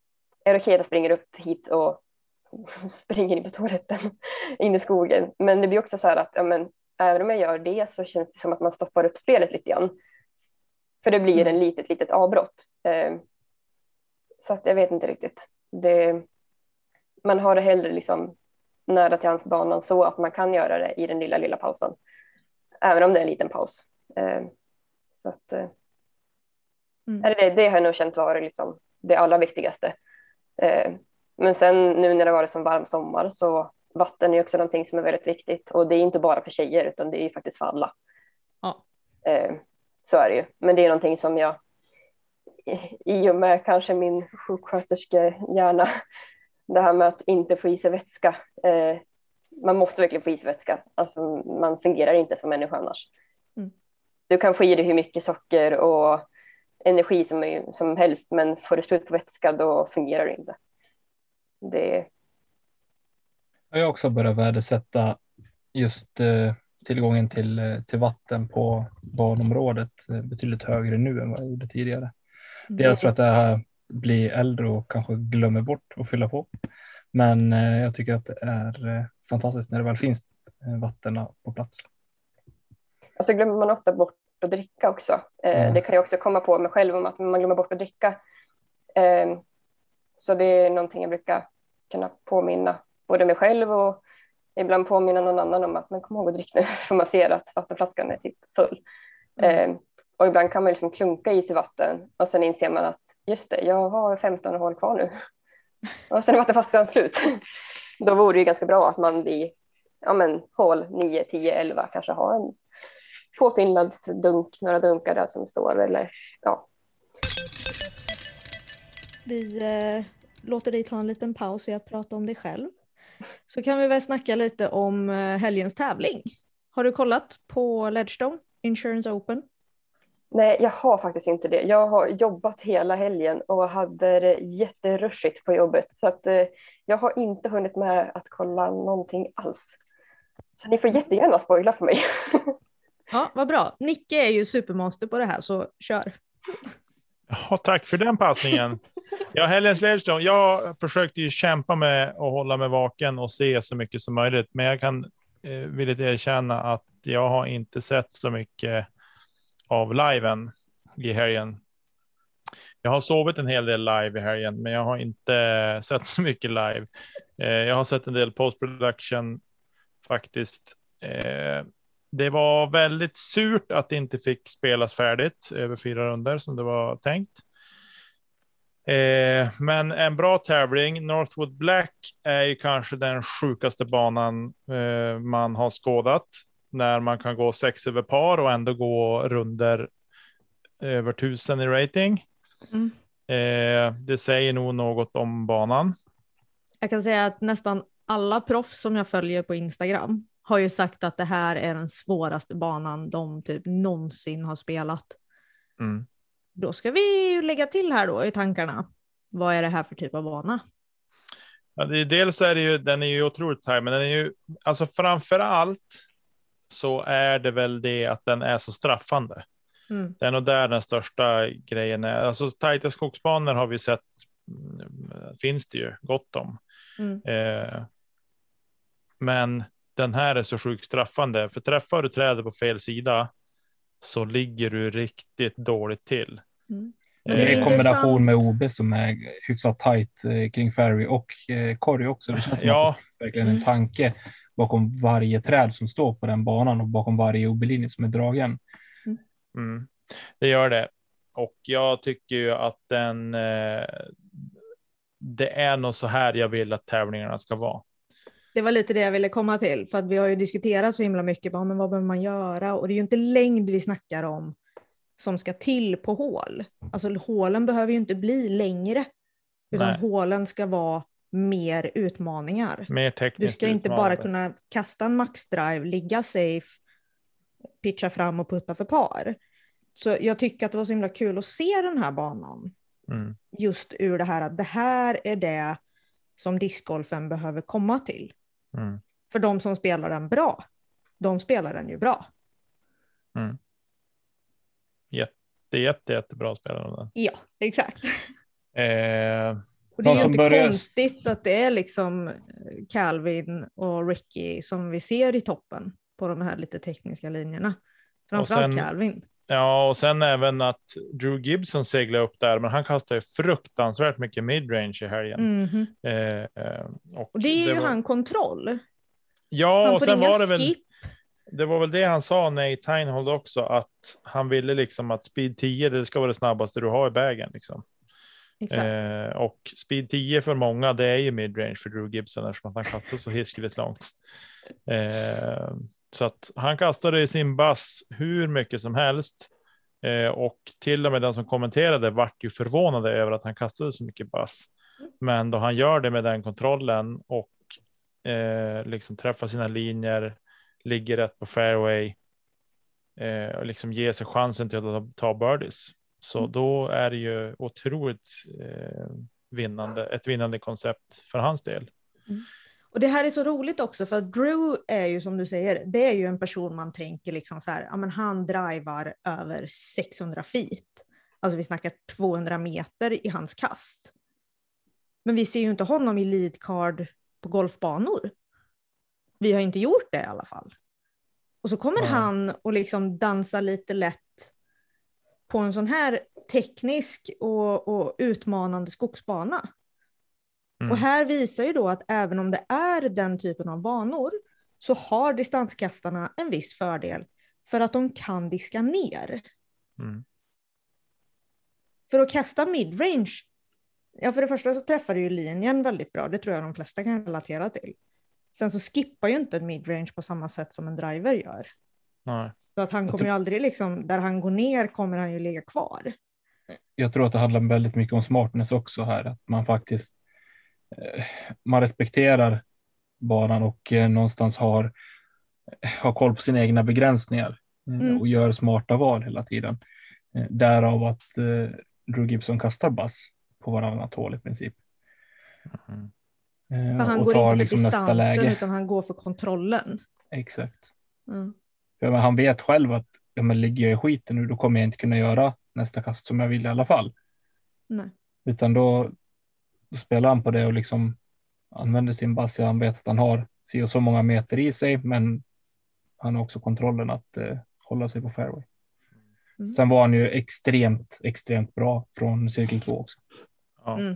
är det okej att jag springer upp hit och springer in på toaletten in i skogen? Men det blir också så här att ja, men, även om jag gör det så känns det som att man stoppar upp spelet lite grann. För det blir en litet, litet avbrott. Eh, så att jag vet inte riktigt. Det, man har det hellre liksom nära till hans banan så att man kan göra det i den lilla, lilla pausen. Även om det är en liten paus. Eh, så att, eh, mm. det, det har jag nog känt vara liksom det allra viktigaste. Eh, men sen nu när det varit som varm sommar så vatten är också någonting som är väldigt viktigt och det är inte bara för tjejer utan det är faktiskt för alla. Ja. Eh, så är det ju. Men det är någonting som jag i och med kanske min sjuksköterskehjärna, det här med att inte få i sig vätska. man måste verkligen få i sig vätska, alltså man fungerar inte som människa annars du kan få i dig hur mycket socker och energi som, som helst, men får du slut på vätska då fungerar det inte. Det... Jag har också börjat värdesätta just eh, tillgången till, eh, till vatten på barnområdet eh, betydligt högre nu än vad jag gjorde tidigare. Mm. Dels för att jag blir äldre och kanske glömmer bort att fylla på. Men jag tycker att det är fantastiskt när det väl finns vatten på plats. Och så glömmer man ofta bort att dricka också. Eh, mm. Det kan jag också komma på mig själv om att man glömmer bort att dricka. Eh, så det är någonting jag brukar kunna påminna både mig själv och ibland påminna någon annan om att man kommer ihåg att dricka nu för man ser att vattenflaskan är typ full. Mm. Eh, och ibland kan man liksom klunka i sig vatten och sen inser man att just det, jag har 15 hål kvar nu. Och sen är vattenflaskan slut. Då vore det ganska bra att man vid ja men, hål 9, 10, 11 kanske har en på Finlands dunk, några dunkar där som står eller ja. Vi eh, låter dig ta en liten paus i att prata om dig själv. Så kan vi väl snacka lite om eh, helgens tävling. Har du kollat på Ledgestone Insurance Open? Nej, jag har faktiskt inte det. Jag har jobbat hela helgen och hade det jätterushigt på jobbet. Så att, eh, jag har inte hunnit med att kolla någonting alls. Så ni får jättegärna spoila för mig. Ja, vad bra. Nicke är ju supermonster på det här, så kör. Ja, tack för den passningen. Ja, Helen Sledstone, jag försökte ju kämpa med att hålla mig vaken och se så mycket som möjligt, men jag kan eh, villigt erkänna att jag har inte sett så mycket av liven i helgen. Jag har sovit en hel del live i helgen, men jag har inte sett så mycket live. Eh, jag har sett en del post production faktiskt. Eh, det var väldigt surt att det inte fick spelas färdigt över fyra runder som det var tänkt. Eh, men en bra tävling. Northwood Black är ju kanske den sjukaste banan eh, man har skådat. När man kan gå sex över par och ändå gå runder över tusen i rating. Mm. Eh, det säger nog något om banan. Jag kan säga att nästan alla proffs som jag följer på Instagram har ju sagt att det här är den svåraste banan de typ någonsin har spelat. Mm. Då ska vi ju lägga till här då i tankarna. Vad är det här för typ av bana? Ja, det dels är det ju, den är ju otroligt tajt, men den är ju, alltså framför allt så är det väl det att den är så straffande. Mm. Det är nog där den största grejen är. Alltså tajta skogsbanor har vi sett, mm, finns det ju gott om. Mm. Eh, men den här är så sjukt straffande, för träffar du trädet på fel sida så ligger du riktigt dåligt till. Mm. Det det är är en kombination med OB som är hyfsat tajt eh, kring Ferry och eh, Corey också. Det känns som Ja. att det är verkligen en tanke bakom varje träd som står på den banan och bakom varje OB-linje som är dragen. Mm, det gör det. Och jag tycker ju att den. Eh, det är nog så här jag vill att tävlingarna ska vara. Det var lite det jag ville komma till, för att vi har ju diskuterat så himla mycket, bara, men vad behöver man göra? Och det är ju inte längd vi snackar om som ska till på hål. Alltså hålen behöver ju inte bli längre, utan Nej. hålen ska vara mer utmaningar. Mer Du tekniskt. ska inte bara utmanande. kunna kasta en maxdrive, ligga safe, pitcha fram och putta för par. Så jag tycker att det var så himla kul att se den här banan Mm, just ur det här att det här är det som discgolfen behöver komma till. Mm, För de som spelar den bra, de spelar den ju bra. mm. Jätte, jätte, jättebra spelare. den. Ja, exakt. Eh, Och det är ju inte börjar- konstigt att det är liksom Calvin och Ricky som vi ser i toppen på de här lite tekniska linjerna. Framförallt sen- Calvin. Ja, och sen även att Drew Gibson seglar upp där, men han kastar ju fruktansvärt mycket midrange i helgen. Mhm. Eh, och Och det är ju var, han kontroll. Ja, Han och sen var det väl. skip. Det var väl det han sa, Nate Teinhold också, att han ville liksom att speed 10, det ska vara det snabbaste du har i vägen. Liksom. Eh, och speed 10 för många, det är ju midrange för Drew Gibson eftersom att han kastar så hiskeligt långt. Eh, så att han kastade i sin bass hur mycket som helst. Eh, och till och med den som kommenterade vart ju förvånade över att han kastade så mycket bass. Men då han gör det med den kontrollen och eh, liksom träffar sina linjer, ligger rätt på fairway eh, och liksom ger sig chansen till att ta, birdies. Så då är det ju otroligt eh, vinnande, ett vinnande koncept för hans del. Och det här är så roligt också för att Drew är ju som du säger, det är ju en person man tänker liksom så här, ja men han drivar över 600 feet. Alltså vi snackar 200 meter i hans kast. Men vi ser ju inte honom i lead card på golfbanor. Vi har inte gjort det i alla fall. Och så kommer Nej. han och liksom dansar lite lätt på en sån här teknisk och, och utmanande skogsbana. Mm. Och här visar ju då att även om det är den typen av banor så har distanskastarna en viss fördel för att de kan diska ner. Mm. För att kasta midrange, ja för det första så träffar du ju linjen väldigt bra, det tror jag de flesta kan relatera till. Sen så skippar ju inte en midrange på samma sätt som en driver gör. Nej. Så att han kommer ju aldrig liksom, där han går ner kommer han ju ligga kvar. Jag tror att det handlar väldigt mycket om smartness också här, att man faktiskt man respekterar banan och eh, någonstans har, har koll på sina egna begränsningar eh, Mm. och gör smarta val hela tiden. Eh, Därav att eh, Drew Gibson kastar bass på varannat hål i princip. Mm. Eh, För han och går inte för liksom nästa distansen läge. utan han går för kontrollen. Exakt. Mm. För han vet själv att ja, men ligger jag i skiten nu då kommer jag inte kunna göra nästa kast som jag vill i alla fall. Nej. Utan då spelar han på det och liksom använder sin bass. Han vet att han har si och så många meter i sig, men han har också kontrollen att eh, hålla sig på fairway. Mm. Sen var han ju extremt, extremt bra från cirkel två också. Ja. Mm.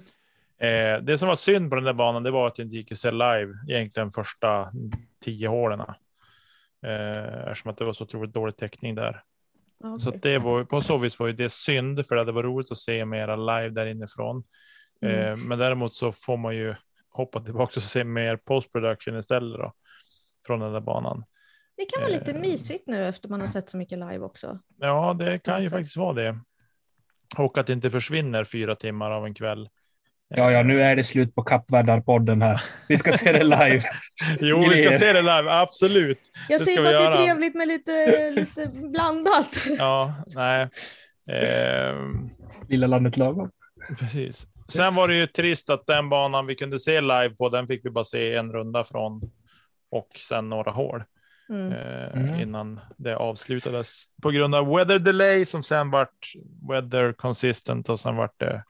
Eh, det som var synd på den där banan, det var att det inte gick att se live egentligen första tio hålen. Eh, eftersom att det var så otroligt dålig täckning där. Ja, Så det var på så vis var ju det synd, för det varit roligt att se mera live där inifrån. Mm. Eh, men däremot så får man ju hoppa tillbaka och se mer post production istället då från den där banan. Det kan vara lite Eh. mysigt nu efter man har sett så mycket live också. Ja, det kan ju faktiskt vara det. Och att det inte försvinner fyra timmar av en kväll. Ja, ja, nu är det slut på Kappvärdarpodden här. Vi ska se det live. Jo, vi ska se det live, absolut. Jag säger bara att det är göra. trevligt med lite, lite blandat. Ja, nej. Ehm, Lilla landet lagom. precis. Sen var det ju trist att den banan vi kunde se live på, den fick vi bara se en runda från och sen några hål Mm. eh, Mm. innan det avslutades på grund av weather delay som sen vart weather consistent och sen vart det.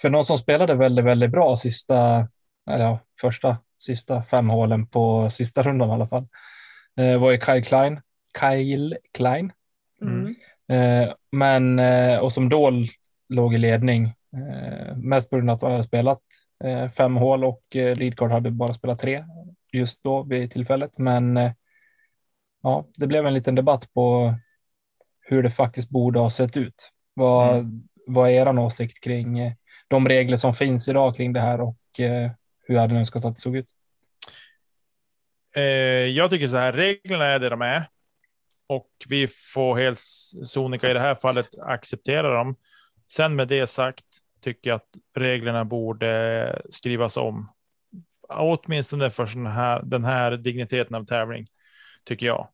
För någon som spelade väldigt, väldigt bra sista, eller ja, första, sista fem hålen på sista rundan i alla fall, eh, var ju Kyle Klein. Kyle Klein. Mm. Eh, men, eh, och som då l- låg i ledning, eh, mest på grund av att han hade spelat eh, fem hål och eh, Leadcard hade bara spelat tre just då vid tillfället. Men ja, det blev en liten debatt på hur det faktiskt borde ha sett ut. Vad, vad är er åsikt kring de regler som finns idag kring det här och hur hade ni önskat att det såg ut? Jag tycker så här, reglerna är det de är. Och vi får helt sonika i det här fallet acceptera dem. Sen med det sagt tycker jag att reglerna borde skrivas om. Åtminstone för sån här, den här digniteten av tävling tycker jag.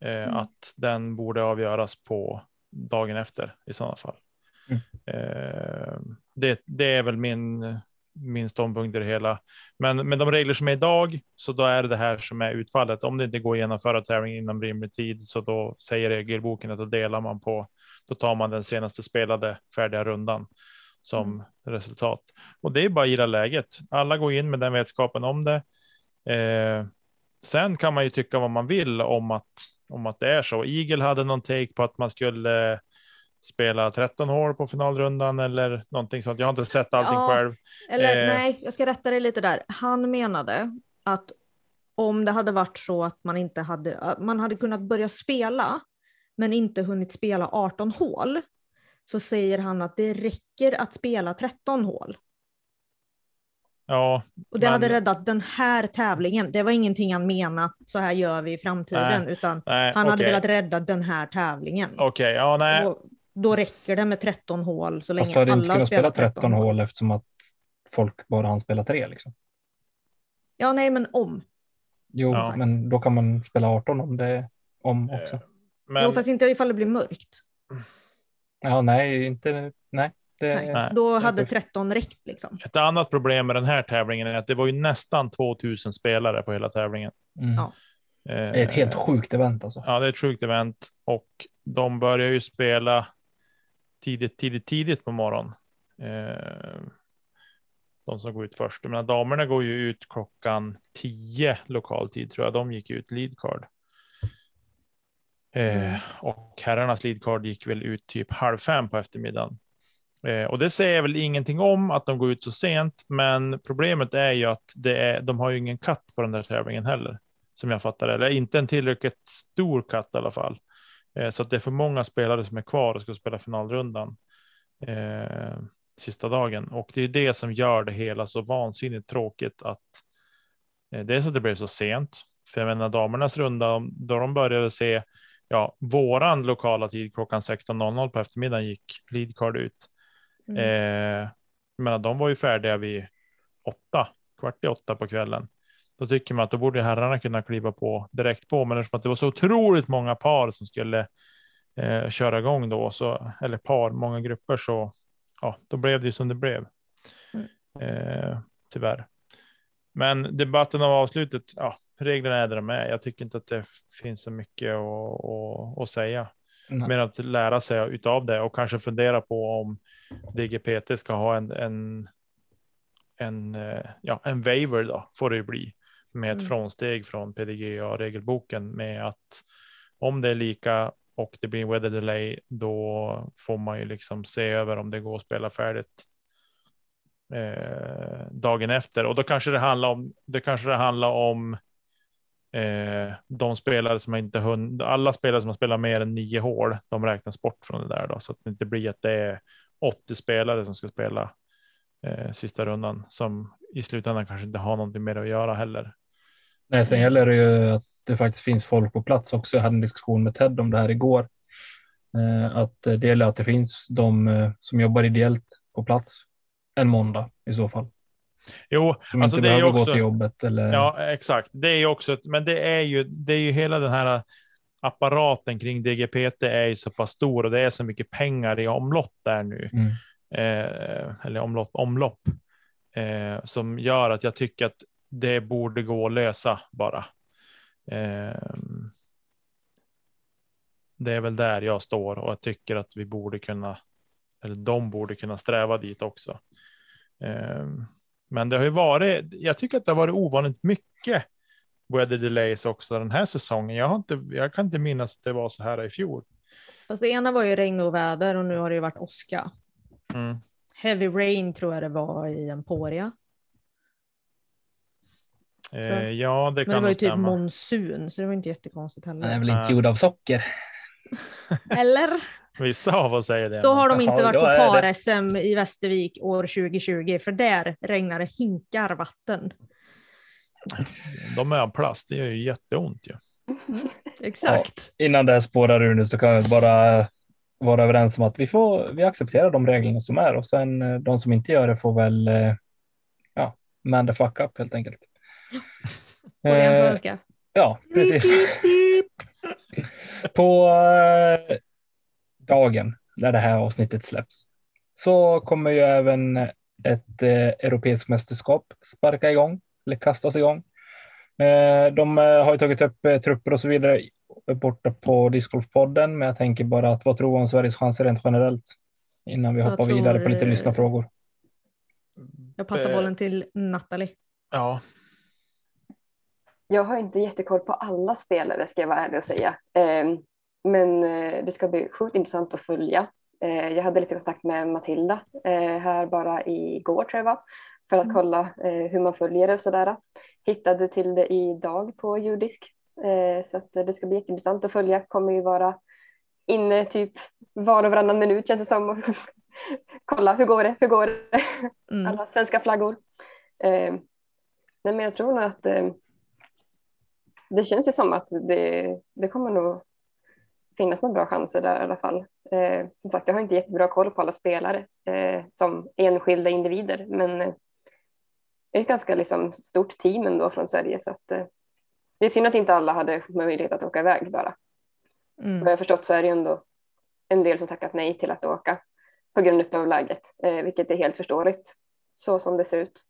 Eh, Mm. Att den borde avgöras på dagen efter i sådana fall. Mm. Eh, det, det är väl min, min ståndpunkt i det hela. Men med de regler som är idag, så då är det det här som är utfallet. Om det inte går att genomföra tävlingen inom rimlig tid, så då säger regelboken att då delar man på, då tar man den senaste spelade färdiga rundan som resultat. Och det är bara att gilla läget. Alla går in med den vetskapen om det. Eh, sen kan man ju tycka vad man vill om att, om att det är så. Eagle hade någon take på att man skulle spela 13 hål på finalrundan eller någonting sånt. Jag har inte sett allting Ja. själv. Eller Eh. nej, jag ska rätta dig lite där. Han menade att om det hade varit så att man inte hade, att man hade kunnat börja spela men inte hunnit spela 18 hål så säger han att det räcker att spela 13 hål. Ja, Och det Men- hade räddat den här tävlingen. Det var ingenting han menat, så här gör vi i framtiden, Nej, utan nej, han hade okej. velat rädda den här tävlingen. Okej, ja, nej. Och då räcker det med 13 hål så länge Fast hade inte alla kunnat spela 13 hål eftersom att folk bara hann spela tre. Liksom. Ja, nej, men om. Jo, Ja. men då kan man spela 18 om det om också. Eh, Men, Jo, fast inte ifall det blir mörkt. Ja, nej, inte, nej. Det, Nej. Nej. Då hade 13 räckt liksom. Ett annat problem med den här tävlingen är att det var ju nästan 2000 spelare på hela tävlingen. Mm. Ja. Det är ett helt sjukt event alltså. Ja, det är ett sjukt event och de börjar ju spela tidigt, tidigt, tidigt på morgonen. Eh, de som går ut först. Menar, damerna går ju ut klockan 10 lokal tid tror jag. De gick ut lead Mm. Eh, och herrarnas leadcard gick väl ut typ halv fem på eftermiddagen. Eh, och det säger väl ingenting om att de går ut så sent, men problemet är ju att det är, de har ju ingen katt på den där tävlingen heller, som jag fattar det. Eller inte en tillräckligt stor katt i alla fall. Eh, så att det är för många spelare som är kvar och ska spela finalrundan eh, sista dagen. Och det är det som gör det hela så vansinnigt tråkigt att eh, dels att det blev så sent. För jag menar damernas runda, då de började se, ja, våran lokala tid klockan 16.00 på eftermiddagen gick leadcard ut. Mm. Eh, menar, de var ju färdiga vid åtta, kvart i åtta på kvällen. Då tycker man att då borde herrarna kunna kliva på direkt på, men eftersom att det var så otroligt många par som skulle eh, köra igång då, så, eller par, många grupper, så ja, då blev det ju som det blev. Mm. Eh, tyvärr. Men debatten av avslutet, ja, reglerna är där de är. Jag tycker inte att det finns så mycket att, att, att säga. Nej. Mer att lära sig utav det och kanske fundera på om DGPT ska ha en, en, en, eh, ja, en waiver då, får det ju bli, med ett Mm. frånsteg från PDGA-regelboken med att om det är lika och det blir weather delay, då får man ju liksom se över om det går att spela färdigt eh, dagen efter. Och då kanske det handlar om, det kanske det handlar om eh, de spelare som inte hunnit, alla spelare som har spelat mer än nio hål, de räknas bort från det där då, så att det inte blir att det är 80 spelare som ska spela eh, sista rundan som i slutändan kanske inte har någonting mer att göra heller. Nej, sen gäller det ju att det faktiskt finns folk på plats också. Jag hade en diskussion med Ted om det här igår. Eh, Att det gäller att det finns de eh, som jobbar ideellt på plats en måndag i så fall. Jo, Som alltså inte det är också. gå till jobbet eller. Ja, exakt. Det är ju också, ett- men det är ju, det är ju hela den här apparaten kring DGPT är ju så pass stor och det är så mycket pengar i omlopp där nu, Mm. eh, eller omlopp, omlopp, eh, som gör att jag tycker att det borde gå att lösa bara. Eh, det är väl där jag står och jag tycker att vi borde kunna, eller de borde kunna sträva dit också. Men det har ju varit, jag tycker att det har varit ovanligt mycket weather delays också den här säsongen. Jag, har inte, jag kan inte minnas att det var så här i fjol. Fast det ena var ju regn och väder och nu har det ju varit åska. Mm. Heavy rain tror jag det var i Emporia. Eh, ja, det Men kan det var ju typ stämma. monsun så det var inte jättekonstigt Han är heller. väl inte gjord av socker. Eller? Vissa av oss säger det. Då har de inte varit på par-SM i Västervik år 2020 för där regnar det hinkar vatten. De är av plast. Det gör ju jätteont ju. Exakt. Innan det spårar ur nu så kan vi bara vara överens om att vi, får, vi accepterar de reglerna som är och sen eh, de som inte gör det får väl eh, ja, man the fuck up helt enkelt. På ren svenska. Ja, precis. På eh, dagen när det här avsnittet släpps så kommer ju även ett eh, europeiskt mästerskap sparka igång eller kastas igång. Eh, de eh, har ju tagit upp eh, trupper och så vidare borta på Discgolfpodden, men jag tänker bara att vad tror du om Sveriges chanser rent generellt innan vi Jag hoppar vidare på tror, lite eh, lyssnarfrågor? Jag passar eh, bollen till Natalie. Ja, Jag har inte jättekoll på alla spelare ska jag vara ärlig och säga. Men eh, det ska bli sjukt intressant att följa. Eh, jag hade lite kontakt med Matilda eh, här bara igår tror jag var. För att Mm. kolla hur man följer det och sådär. Hittade till det idag på judisk. Så att det ska bli jätteintressant att följa. Kommer ju vara inne typ var och varannan minut känns det som. Och kolla hur går det, hur går det? Mm. alla svenska flaggor. Nej, men jag tror nog att det känns ju som att det, det kommer nog finnas några bra chanser där i alla fall. Eh, som sagt, jag har inte jättebra koll på alla spelare eh, som enskilda individer, men eh, det är ett ganska liksom, stort team ändå från Sverige så att eh, det är synd att inte alla hade möjlighet att åka iväg bara. Mm. Vad jag förstått så är det ändå en del som tackat nej till att åka på grund av läget, eh, vilket är helt förståeligt så som det ser ut.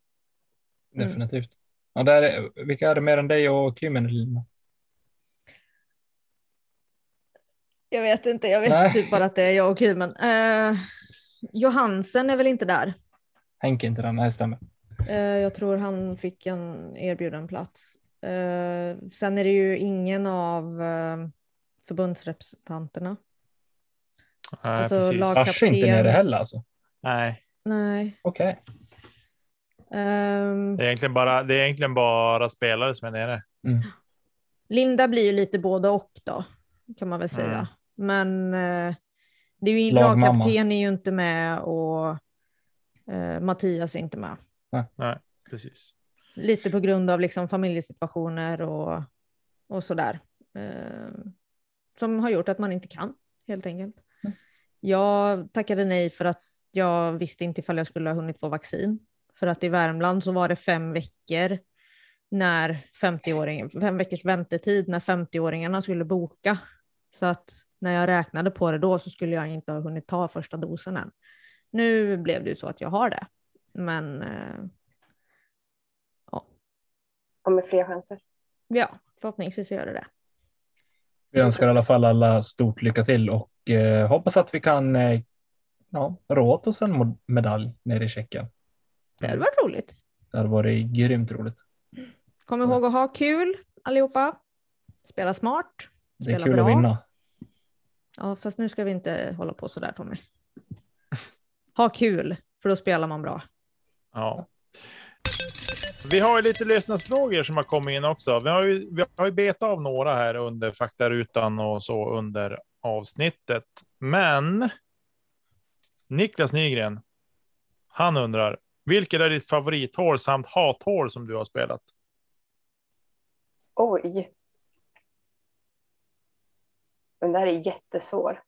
Mm. Definitivt. Ja, där är, vilka är det mer än dig och Kymmen? Lina? Jag vet inte, jag vet Nej. typ bara att det är jag och Kymen. Uh, Johansen är väl inte där? Henke inte den, nej stämmer. Eh, jag tror han fick en erbjuden plats. Eh, sen är det ju ingen av eh, förbundsrepresentanterna. nej, Alltså, precis. Lars är inte nere heller alltså. Nej, Nej. Okej. Ehm, det är, egentligen bara, det är egentligen bara spelare som är nere. Mm. Linda blir ju lite både och då, kan man väl säga. Men eh, det är ju, lagkapten är ju inte med och eh, Mattias är inte med. Nej, precis. Lite på grund av liksom familjesituationer och, och sådär. Eh, som har gjort att man inte kan, helt enkelt. Mm. Jag tackade nej för att jag visste inte ifall jag skulle ha hunnit få vaccin. För att i Värmland så var det fem veckor när 50-åringen, fem veckors väntetid när 50-åringarna skulle boka Så att när jag räknade på det då så skulle jag inte ha hunnit ta första dosen än. Nu blev det ju så att jag har det. Men eh, Och med fler chanser. ja, förhoppningsvis gör det det. Vi önskar i alla fall alla stort lycka till och eh, hoppas att vi kan eh, ja, rå åt oss en medalj nere i Tjeckien. Det hade varit roligt. Det hade varit grymt roligt. Kom ihåg att ha kul allihopa. Spela smart. Det är Spela kul bra. att vinna. Ja, fast nu ska vi inte hålla på sådär Tommy. Ha kul, för då spelar man bra. Ja. Vi har ju lite lyssnarsfrågor som har kommit in också. Vi har ju, vi har ju betat av några här under faktarutan och så under avsnittet. Men Niklas Nygren, han undrar, vilket är ditt favorithål samt hathål som du har spelat? Oj. Den där är jättesvår.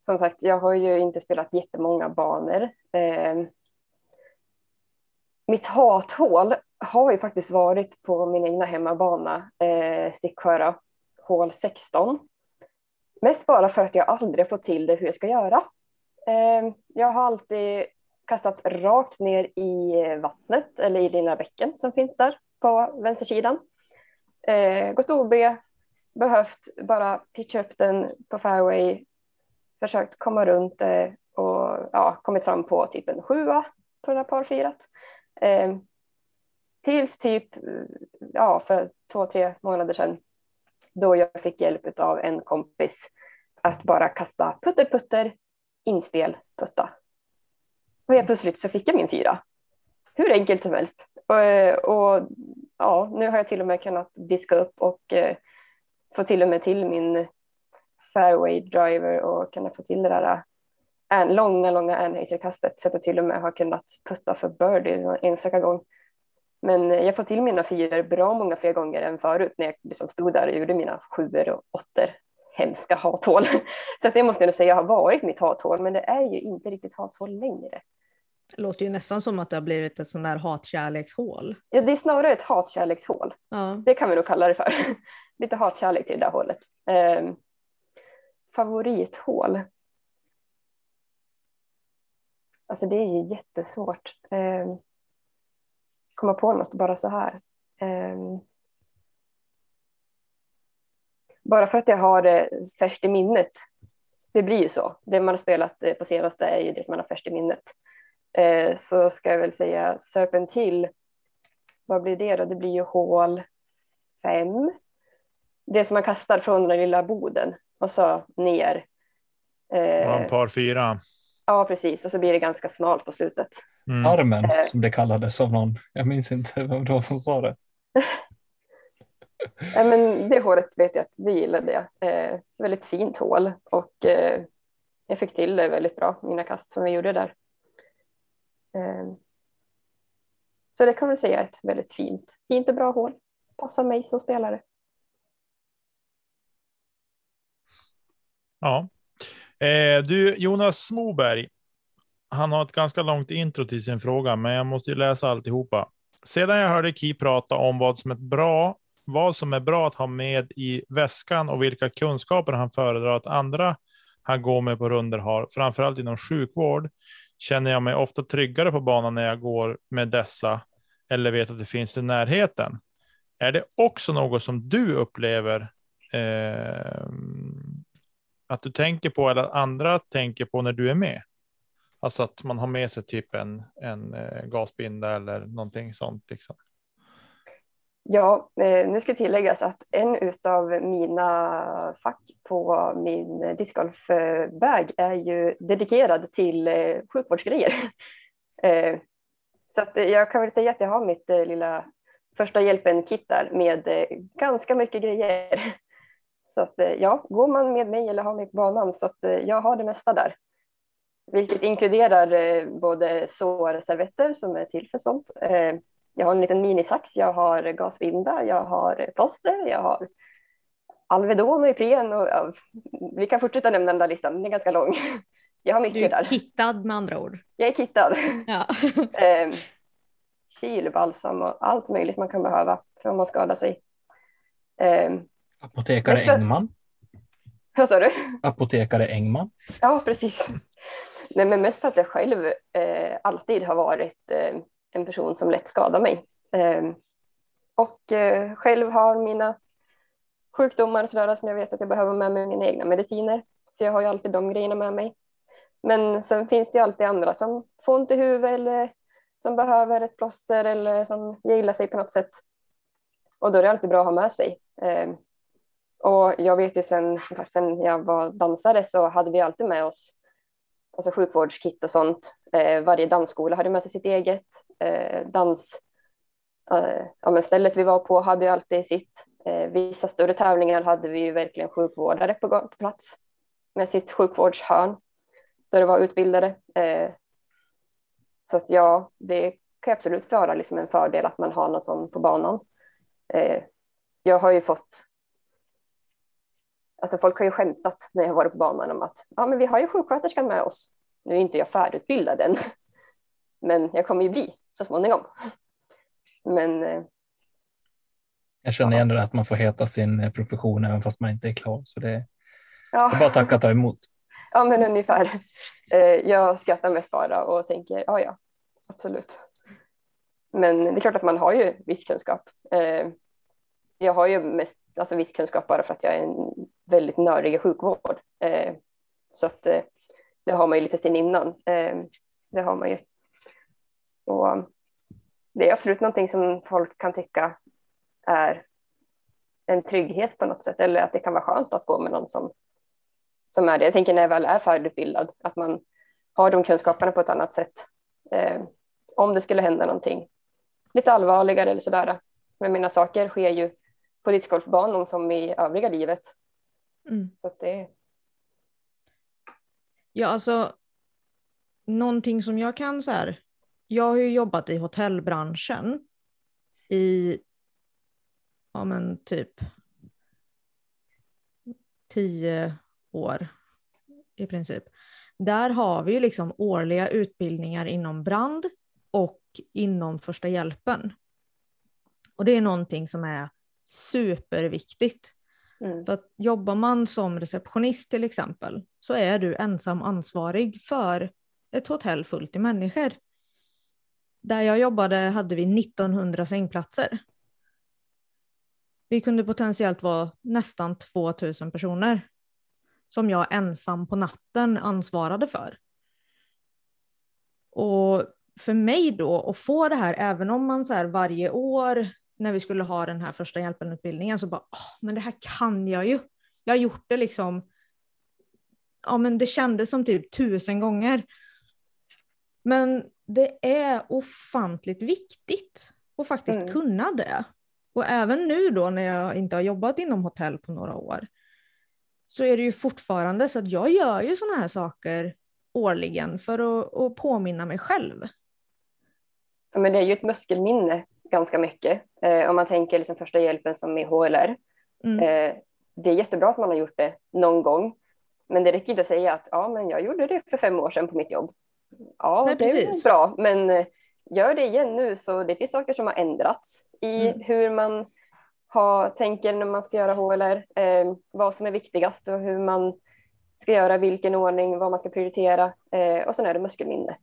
Som sagt, jag har ju inte spelat jättemånga banor. Eh, mitt hathål har ju faktiskt varit på min egna hemmabana, eh, Stickhöra, hål 16. Mest bara för att jag aldrig fått till det hur jag ska göra. Eh, jag har alltid kastat rakt ner i vattnet eller i lilla bäcken som finns där på vänstersidan. Eh, gått OB, behövt bara pitcha upp den på fairway, försökt komma runt det och ja, kommit fram på typ en sjua på det här parfirat. Eh, tills typ ja, för två, tre månader sedan då jag fick hjälp av en kompis att bara kasta putter, putter, inspel, putta. Och helt plötsligt så fick jag min fyra. Hur enkelt som helst. Och, och ja, nu har jag till och med kunnat diska upp och eh, få till och med till min fairway driver och kunna få till det där en, långa, långa anhazer-kastet så att jag till och med har kunnat putta för birdie en enstaka gång. Men jag får till mina fyror bra många fler gånger än förut när jag liksom stod där och gjorde mina sjuor och åttor. Hemska hathål. Så det måste jag nog säga har varit mitt hathål, men det är ju inte riktigt hathål längre. Det låter ju nästan som att det har blivit ett sånt där hatkärlekshål. Ja, det är snarare ett hatkärlekshål. Ja. Det kan vi nog kalla det för. Lite hatkärlek till det där hålet. Eh, favorithål. Alltså det är ju jättesvårt. Eh, komma på något bara så här. Eh, bara för att jag har det färskt i minnet. Det blir ju så. Det man har spelat eh, på senaste är ju det som man har färskt i minnet. Eh, så ska jag väl säga Serpent Hill. Vad blir det då? Det blir ju hål fem. Det som man kastar från den lilla boden och så ner. Eh, par fyra. ja, precis. Och så blir det ganska smalt på slutet. Mm. Armen Eh. som det kallades av någon. Jag minns inte vem det var som sa det. Ja, men det hålet vet jag att det gillade jag. Eh, väldigt fint hål och eh, jag fick till det väldigt bra, mina kast som jag gjorde där. Eh, så det kan man säga är ett väldigt fint, fint och bra hål. Passar mig som spelare. Ja. Eh, du, Jonas Moberg. Han har ett ganska långt intro till sin fråga, men jag måste ju läsa alltihopa. Sedan jag hörde Ki prata om vad som är bra, vad som är bra att ha med i väskan och vilka kunskaper han föredrar att andra han går med på runder har, framförallt inom sjukvård, känner jag mig ofta tryggare på banan när jag går med dessa eller vet att det finns i närheten. Är det också något som du upplever eh, att du tänker på eller att andra tänker på när du är med? Alltså att man har med sig typ en, en eh, gasbinda eller någonting sånt. Liksom. Ja, eh, nu ska tilläggas att en av mina fack på min discgolfbag är ju dedikerad till eh, sjukvårdsgrejer. Så att jag kan väl säga att jag har mitt lilla första hjälpen-kit där med ganska mycket grejer. Så att eh, ja, går man med mig eller har mig på banan så att eh, jag har det mesta där. Vilket inkluderar eh, både sårservetter som är till för sånt. Jag har en liten minisax, jag har gasvinda, jag har plåster, jag har Alvedon och Ipren och ja, vi kan fortsätta nämna den där listan, den är ganska lång. Jag har Du mycket är där. kittad med andra ord. Jag är kittad. Ja. Eh, Kylbalsam och allt möjligt man kan behöva för om man skadar sig. Eh, Apotekare Nästa- Engman. Vad sa du? Apotekare Engman. Ja, precis. Nej, men mest för att jag själv eh, alltid har varit eh, en person som lätt skadar mig. Eh, och själv har mina sjukdomar sådär, som jag vet att jag behöver med mig mina egna mediciner. Så jag har ju alltid de grejerna med mig. Men sen finns det alltid andra som får ont i huvudet eller som behöver ett plåster eller som gillar sig på något sätt. Och då är det alltid bra att ha med sig. Och jag vet ju sen, som sagt, sen jag var dansare så hade vi alltid med oss alltså sjukvårdskit och sånt. Eh, varje dansskola hade med sig sitt eget. Eh, dans, eh, ja, men stället vi var på hade ju alltid sitt. Eh, vissa större tävlingar hade vi ju verkligen sjukvårdare på, på plats med sitt sjukvårdshörn där det var utbildade. Eh, så att ja, det kan absolut vara liksom en fördel att man har någon sån på banan. Eh, jag har ju fått Alltså folk har ju skämtat när jag varit på banan om att ja, men vi har ju sjuksköterskan med oss. Nu är inte jag färdigutbildad än, men jag kommer ju bli så småningom. Men. Eh, jag känner igen det att man får heta sin eh, profession även fast man inte är klar, så det, ja. det är bara tacka och ta emot. Ja, men ungefär. Eh, jag skrattar mest bara och tänker ja, ja, absolut. Men det är klart att man har ju viss kunskap. Jag har ju mest alltså viss kunskap bara för att jag är en väldigt nördiga sjukvård. Eh, så att eh, det har man ju lite sen innan. Eh, det har man ju. Och det är absolut någonting som folk kan tycka är en trygghet på något sätt eller att det kan vara skönt att gå med någon som, som är det. Jag tänker när jag väl är färdigutbildad att man har de kunskaperna på ett annat sätt. Eh, om det skulle hända någonting lite allvarligare eller sådär. Men mina saker sker ju på discgolfbanan som i övriga livet. Mm. Så att det... Ja, alltså någonting som jag kan så här. Jag har ju jobbat i hotellbranschen i ja men typ tio år i princip. Där har vi ju liksom årliga utbildningar inom brand och inom första hjälpen. Och det är någonting som är superviktigt. Mm. För att jobbar man som receptionist till exempel så är du ensam ansvarig för ett hotell fullt i människor. Där jag jobbade hade vi 1900 sängplatser. Vi kunde potentiellt vara nästan 2000 personer som jag ensam på natten ansvarade för. Och för mig då att få det här, även om man så varje år när vi skulle ha den här första hjälpen-utbildningen så bara, oh, men det här kan jag ju. Jag har gjort det liksom, ja men det kändes som typ tusen gånger. Men det är ofantligt viktigt att faktiskt mm. kunna det. Och även nu då när jag inte har jobbat inom hotell på några år så är det ju fortfarande så att jag gör ju sådana här saker årligen för att, att påminna mig själv. Ja, men det är ju ett muskelminne ganska mycket. Eh, om man tänker liksom första hjälpen som i HLR. Mm. Eh, det är jättebra att man har gjort det någon gång. Men det räcker inte att säga att ja, men jag gjorde det för fem år sedan på mitt jobb. Ja, Nej, det precis. är bra, men eh, gör det igen nu. Så det finns saker som har ändrats i mm. hur man har, tänker när man ska göra HLR, eh, vad som är viktigast och hur man ska göra, vilken ordning, vad man ska prioritera. Eh, och sen är det muskelminne.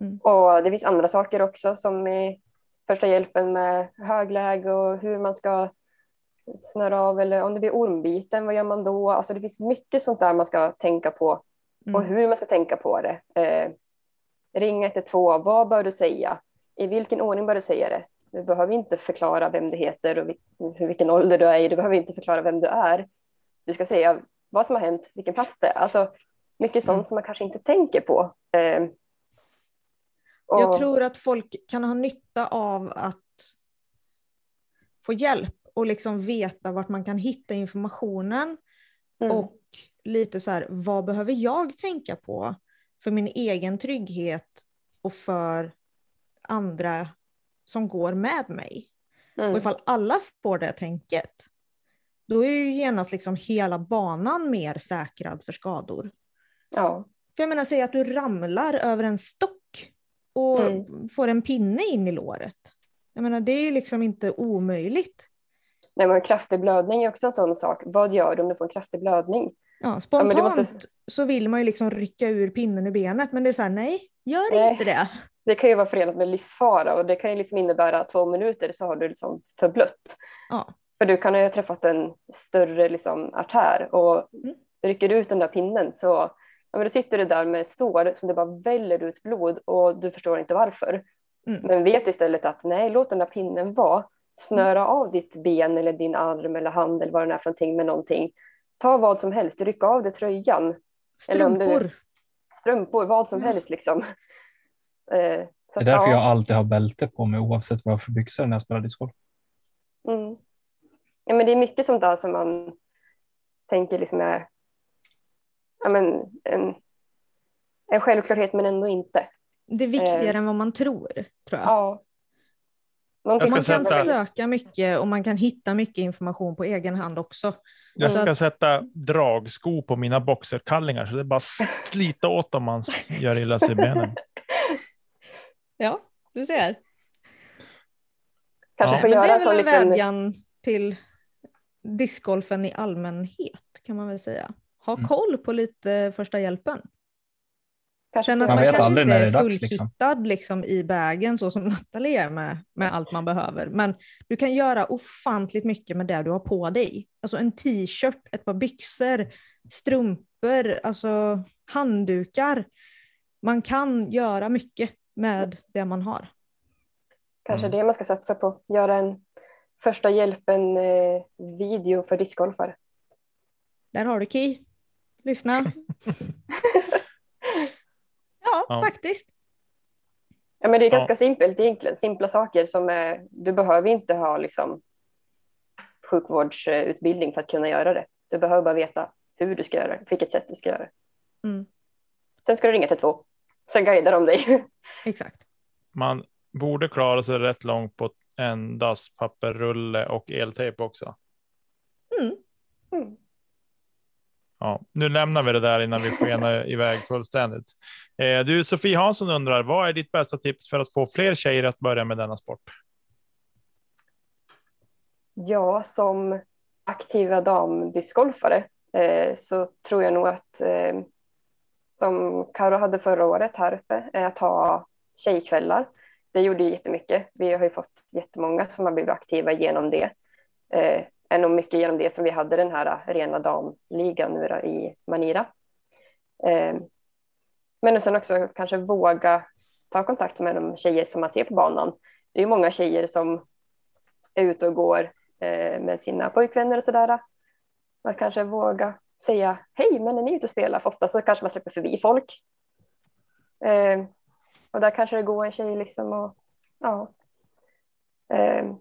Mm. Och det finns andra saker också som är första hjälpen med högläge och hur man ska snöra av eller om det blir ormbiten, vad gör man då? Alltså det finns mycket sånt där man ska tänka på mm. och hur man ska tänka på det. Eh, ring 112, vad bör du säga? I vilken ordning bör du säga det? Du behöver inte förklara vem du heter och vil vilken ålder du är i. Du behöver inte förklara vem du är. Du ska säga vad som har hänt, vilken plats det är. Alltså mycket sånt mm. som man kanske inte tänker på. Eh, och... Jag tror att folk kan ha nytta av att få hjälp och liksom veta vart man kan hitta informationen. Mm. Och lite så här, vad behöver jag tänka på för min egen trygghet och för andra som går med mig. Mm. Och ifall alla får det tänket, då är ju genast liksom hela banan mer säkrad för skador. Ja. För jag menar, säg att du ramlar över en stock och mm. får en pinne in i låret. Jag menar, det är liksom inte omöjligt. Nej, men kraftig blödning är också en sån sak. Vad gör du om du får en kraftig blödning? Ja, spontant det måste- så vill man ju liksom rycka ur pinnen ur benet men det är så här, nej, gör Nej. inte det. Det kan ju vara förenat med livsfara och det kan ju liksom innebära två minuter så har du liksom förblött. Ja. För du kan ju ha träffat en större liksom artär och Mm. rycker du ut den där pinnen så ja, men då sitter du där med sår som det bara väller ut blod och du förstår inte varför. Mm. Men vet istället att nej, låt den där pinnen vara. Snöra av ditt ben eller din arm eller hand eller vad det är för någonting med någonting. Ta vad som helst, ryck av dig tröjan, Eller om du- Strumpor. strumpor, vad som Mm. helst liksom. Eh, så Det är därför ja. jag alltid har bälte på mig oavsett vad jag har för byxor när jag spelar discgolf. Mm. Ja, men det är mycket sånt där som man tänker liksom är ja, men en, en självklarhet men ändå inte. Det är viktigare Eh. än vad man tror, tror jag. Ja. Någonting Jag ska man kan sätta- söka mycket och man kan hitta mycket information på egen hand också. Jag ska att- sätta dragsko på mina boxerkallingar så det är bara slita åt om man gör illa sig i benen. Ja, du ser. kanske Ja. får Men det göra är väl en liten... vädjan till discgolfen i allmänhet kan man väl säga. Ha Mm. koll på lite första hjälpen. Kanske Känn att man, vet kanske aldrig inte när det är är dags, liksom. fullkittad liksom. i bagen så som Nathalie är med, med allt man behöver. Men du kan göra ofantligt mycket med det du har på dig. Alltså en t-shirt, ett par byxor, strumpor, alltså handdukar. Man kan göra mycket med det man har. kanske Mm. det man ska satsa på. Göra en första hjälpen-video för discgolfare. Där har du Ki. Lyssna. ja, Ja. faktiskt. Ja, men det är Ja. ganska simpelt egentligen. Simpla saker som är, du behöver inte ha liksom, sjukvårdsutbildning för att kunna göra det. Du behöver bara veta hur du ska göra det, vilket sätt du ska göra det. Mm, Sen ska du ringa till två. Sen guidar de dig. exakt. Man borde klara sig rätt långt på en dasspapperrulle och eltejp också. Mm. Mm. Ja, nu lämnar vi det där innan vi skenar iväg fullständigt. Eh, du, Sofie Hansson undrar, vad är ditt bästa tips för att få fler tjejer att börja med denna sport? Ja, som aktiva damdiscgolfare eh, så tror jag nog att eh, som Karo hade förra året här uppe, är att ha tjejkvällar. Det gjorde ju jättemycket. Vi har ju fått jättemånga som har blivit aktiva genom det. Eh, är nog mycket genom det som vi hade den här äh, rena damligan nu då i Manira. Ehm, men sen också kanske våga ta kontakt med de tjejer som man ser på banan. Det är ju många tjejer som är ute och går eh, med sina pojkvänner och sådär. Man kanske våga säga hej, men är ni ute och spelar? För ofta så kanske man släpper förbi folk. Ehm, och där kanske det går en tjej liksom och ja. Ehm,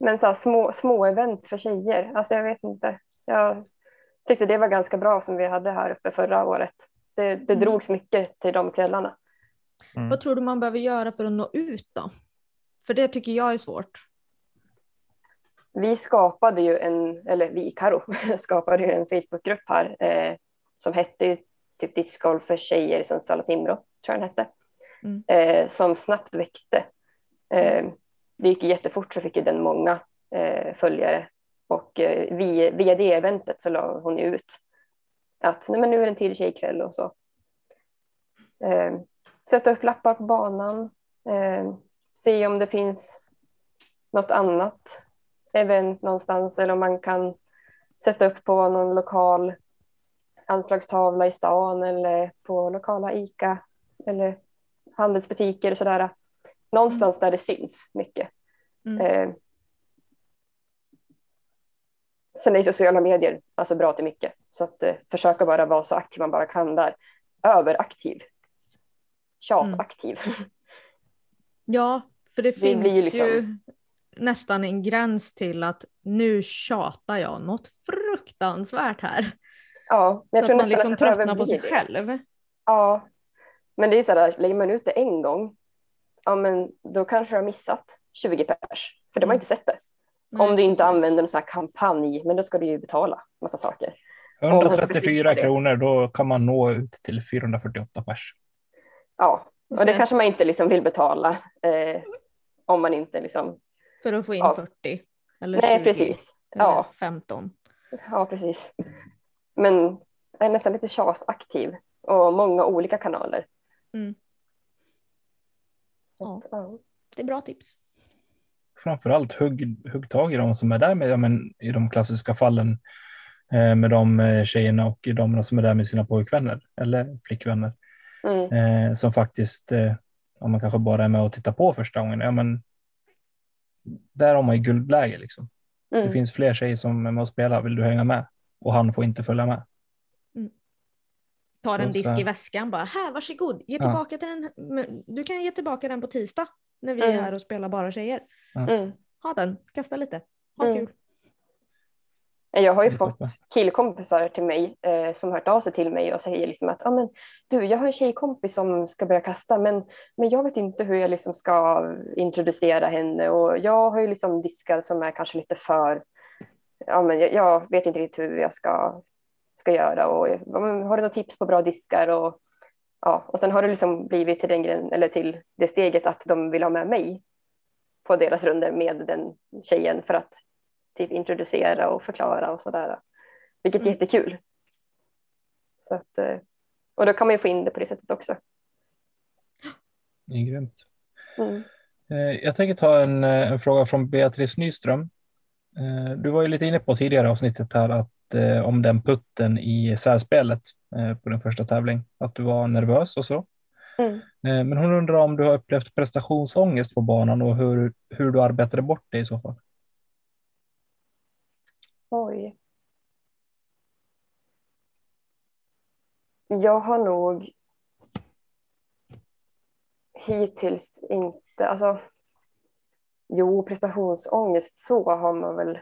men så här, små, små event för tjejer, alltså jag vet inte. Jag tyckte det var ganska bra som vi hade här uppe förra året. Det, det Mm. drogs mycket till de kvällarna. Mm. Vad tror du man behöver göra för att nå ut då? För det tycker jag är svårt. vi skapade ju en, eller vi, Karo, skapade ju en Facebookgrupp här eh, som hette typ discgolf för tjejer i Sundsvall och Timrå, tror jag den hette, Mm. eh, som snabbt växte. Eh, det gick jättefort så fick ju den många eh, följare och eh, via, via det eventet så la hon ju ut att nej, men nu är det en till tjejkväll och så. Eh, sätta upp lappar på banan, eh, se om det finns något annat event någonstans eller om man kan sätta upp på någon lokal anslagstavla i stan eller på lokala ICA eller handelsbutiker och sådär. Någonstans där det syns mycket. Mm. Eh, sen är sociala medier alltså bra till mycket. Så att eh, försöka bara vara så aktiv man bara kan där. Överaktiv. Tjataktiv. Ja, för det, Det finns liksom- ju nästan en gräns till att nu tjatar jag något fruktansvärt här. ja, men Så att man liksom tröttnar på sig själv. Ja, men det är så här, lägger man ut det en gång, ja men då kanske du har missat 20 pers, för de har Mm. inte sett det. Nej, Om du inte precis. använder en sån här kampanj, men då ska du ju betala massa saker. 134 det. kronor, då kan man nå ut till 448 pers. Ja, och det kanske man inte liksom vill betala eh, om man inte liksom, För att få in Ja. 40. Eller nej 20. precis, Eller ja, 15. Ja, precis. Men jag är nästan lite tjasaktiv och många olika kanaler. Mm. Ja. Det är bra tips. Framförallt hugg, hugg tag i de som är där med, ja, men, i de klassiska fallen eh, med de eh, tjejerna och damerna som är där med sina pojkvänner eller flickvänner. Mm. Eh, som faktiskt, eh, om man kanske bara är med och tittar på första gången, ja men där har man ju guldläge liksom. Det Mm. finns fler tjejer som är med och spelar, vill du hänga med? Och han får inte följa med. Tar en disk i väskan bara, här varsågod, ge Ja. tillbaka till den. Du kan ge tillbaka den på tisdag när vi är Mm. här och spelar bara tjejer. Mm. Ha den, kasta lite, ha Mm. kul. Jag har ju är fått killkompisar till mig eh, som hört av sig till mig och säger liksom att ah, men, du, jag har en tjejkompis som ska börja kasta men, men jag vet inte hur jag liksom ska introducera henne och jag har ju liksom diskar som är kanske lite för, ja, men jag, jag vet inte riktigt hur jag ska, ska göra och har du några tips på bra diskar och ja, och sen har det liksom blivit till den grejen, eller till det steget att de vill ha med mig på deras runder med den tjejen för att typ introducera och förklara och sådär. Vilket är Mm. jättekul. Så att, eh, och då kan man ju få in det på det sättet också. Det är grymt. Mm. Eh, Jag tänker ta en, eh, en fråga från Beatrice Nyström. Du var ju lite inne på tidigare avsnittet här att om den putten i särspelet eh, på din första tävling, att du var nervös och så. Mm. Eh, Men hon undrar om du har upplevt prestationsångest på banan och hur, hur du arbetade bort det i så fall. Oj. Jag har nog hittills inte, alltså jo, prestationsångest så har man väl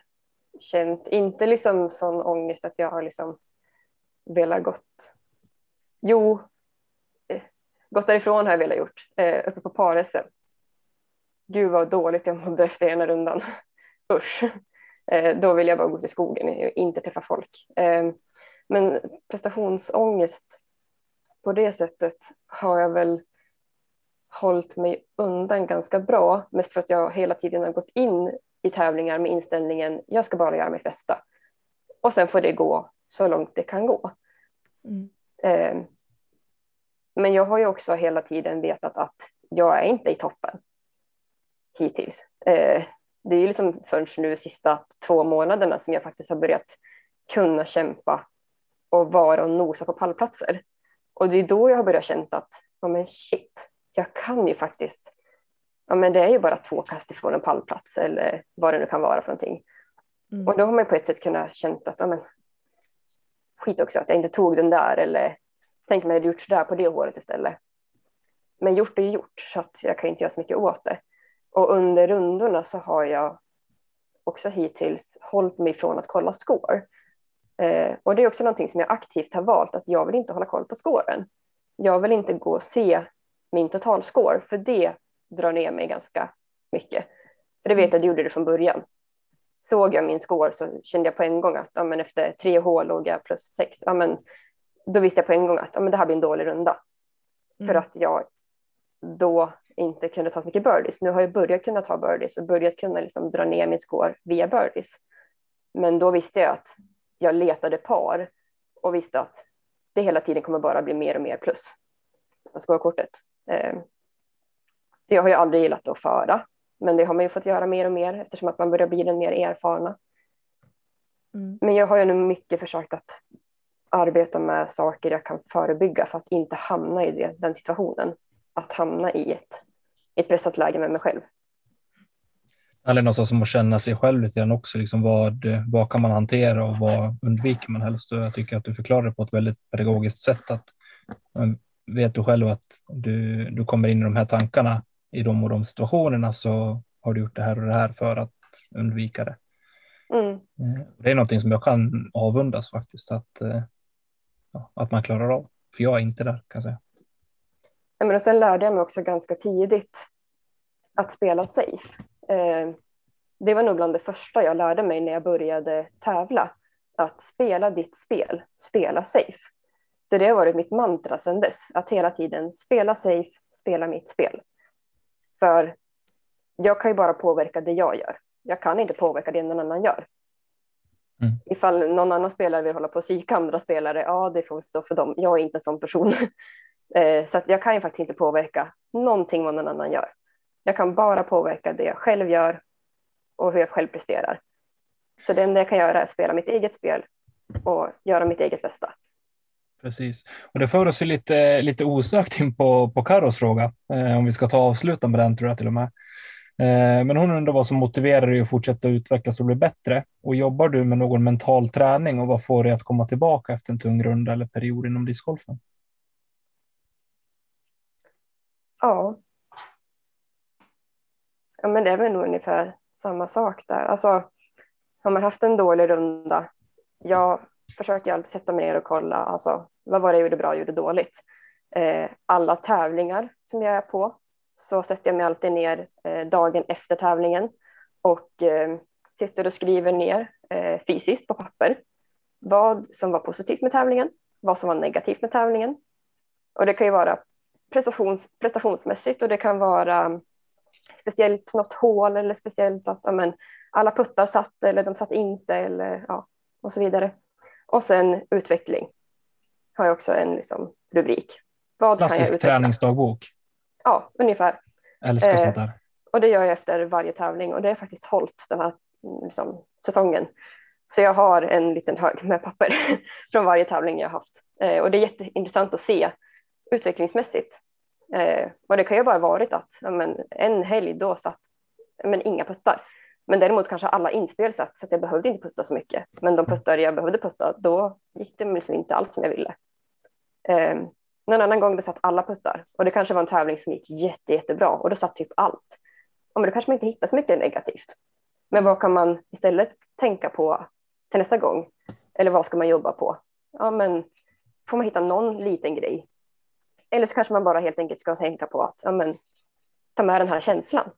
känt. Inte liksom sån ångest att jag har liksom velat gått. Jo, eh, gått därifrån har jag velat gjort, eh, uppe på Paresen. Gud vad dåligt jag mådde efter ena rundan. Usch. Eh, då vill jag bara gå ut i skogen och inte träffa folk. Eh, men prestationsångest på det sättet har jag väl hållit mig undan ganska bra. Mest för att jag hela tiden har gått in i tävlingar med inställningen jag ska bara göra mitt bästa. Och sen får det gå så långt det kan gå. Mm. Eh, men jag har ju också hela tiden vetat att jag är inte i toppen hittills. Eh, det är ju liksom förrän nu de sista två månaderna som jag faktiskt har börjat kunna kämpa och vara och nosa på pallplatser. Och det är då jag har börjat känna att, ja men shit, jag kan ju faktiskt, ja men det är ju bara två kast ifrån en pallplats eller vad det nu kan vara för någonting. Mm. Och då har man på ett sätt kunnat känna att, ja men skit också att jag inte tog den där eller tänk om jag hade gjort sådär på det håret istället. Men gjort är ju gjort så att jag kan inte göra så mycket åt det. Och under rundorna så har jag också hittills hållit mig från att kolla score. Eh, och det är också någonting som jag aktivt har valt att jag vill inte hålla koll på scoren. Jag vill inte gå och se min totalscore för det drar ner mig ganska mycket. För det vet jag, det gjorde det från början. Såg jag min score så kände jag på en gång att ja, men efter tre hål låg jag plus sex. Ja, men, då visste jag på en gång att ja, men det här blir en dålig runda. Mm. För att jag då inte kunde ta så mycket birdies. Nu har jag börjat kunna ta birdies och börjat kunna liksom dra ner min score via birdies. Men då visste jag att jag letade par och visste att det hela tiden kommer bara bli mer och mer plus på scorekortet. Så jag har ju aldrig gillat att föra, men det har man ju fått göra mer och mer eftersom att man börjar bli den mer erfarna. Mm. Men jag har ju nu mycket försökt att arbeta med saker jag kan förebygga för att inte hamna i det, den situationen. Att hamna i ett, ett pressat läge med mig själv. Eller något som att känna sig själv lite grann också. Liksom vad, vad kan man hantera och vad undviker man helst? Jag tycker att du förklarar det på ett väldigt pedagogiskt sätt. Att, vet du själv att du, du kommer in i de här tankarna i de och de situationerna så har du gjort det här och det här för att undvika det. Mm. Eh, Det är någonting som jag kan avundas faktiskt, att, eh, ja, att man klarar av. För jag är inte där kan jag säga. Ja, men och sen lärde jag mig också ganska tidigt att spela safe. Eh, det var nog bland det första jag lärde mig när jag började tävla. Att spela ditt spel, spela safe. Så det har varit mitt mantra sedan dess, att hela tiden spela safe, spela mitt spel. För jag kan ju bara påverka det jag gör. Jag kan inte påverka det någon annan gör. Mm. Ifall någon annan spelare vill hålla på och psyka andra spelare, ja det får stå för dem. Jag är inte en sån person. Eh, så jag kan ju faktiskt inte påverka någonting vad någon annan gör. Jag kan bara påverka det jag själv gör och hur jag själv presterar. Så det enda jag kan göra är att spela mitt eget spel och göra mitt eget bästa. Precis. Och det för oss ju lite, lite osökt in på, på Karos fråga, eh, om vi ska ta avsluta med den tror jag till och med. Eh, men hon undrar vad som motiverar dig att fortsätta utvecklas och bli bättre. Och jobbar du med någon mental träning och vad får dig att komma tillbaka efter en tung runda eller period inom discgolfen? Ja. Ja, men det är väl nog ungefär samma sak där. Alltså, har man haft en dålig runda, Ja försöker jag alltid sätta mig ner och kolla, alltså, vad var det jag gjorde bra och gjorde dåligt. Eh, alla tävlingar som jag är på så sätter jag mig alltid ner eh, dagen efter tävlingen och eh, sitter och skriver ner eh, fysiskt på papper vad som var positivt med tävlingen, vad som var negativt med tävlingen. Och det kan ju vara prestations, prestationsmässigt och det kan vara speciellt något hål eller speciellt att amen, alla puttar satt eller de satt inte eller ja, och så vidare. Och sen utveckling har jag också en liksom, rubrik. Vad Klassisk träningsdagbok. Ja, ungefär. Älskar Eh, sånt där. Och det gör jag efter varje tävling och det har faktiskt hållit den här liksom, säsongen. Så jag har en liten hög med papper från varje tävling jag haft. Eh, och det är jätteintressant att se utvecklingsmässigt. Eh, och det kan ju bara varit att men, en helg då satt men, inga puttar. Men däremot kanske alla inspel satt så att jag behövde inte putta så mycket. Men de puttar jag behövde putta, då gick det liksom inte alls som jag ville. Eh, någon annan gång då satt alla puttar och det kanske var en tävling som gick jätte, jättebra och då satt typ allt. Ja, men då kanske man inte hittar så mycket negativt. Men vad kan man istället tänka på till nästa gång? Eller vad ska man jobba på? Ja, men får man hitta någon liten grej? Eller så kanske man bara helt enkelt ska tänka på att ja, men, ta med den här känslan.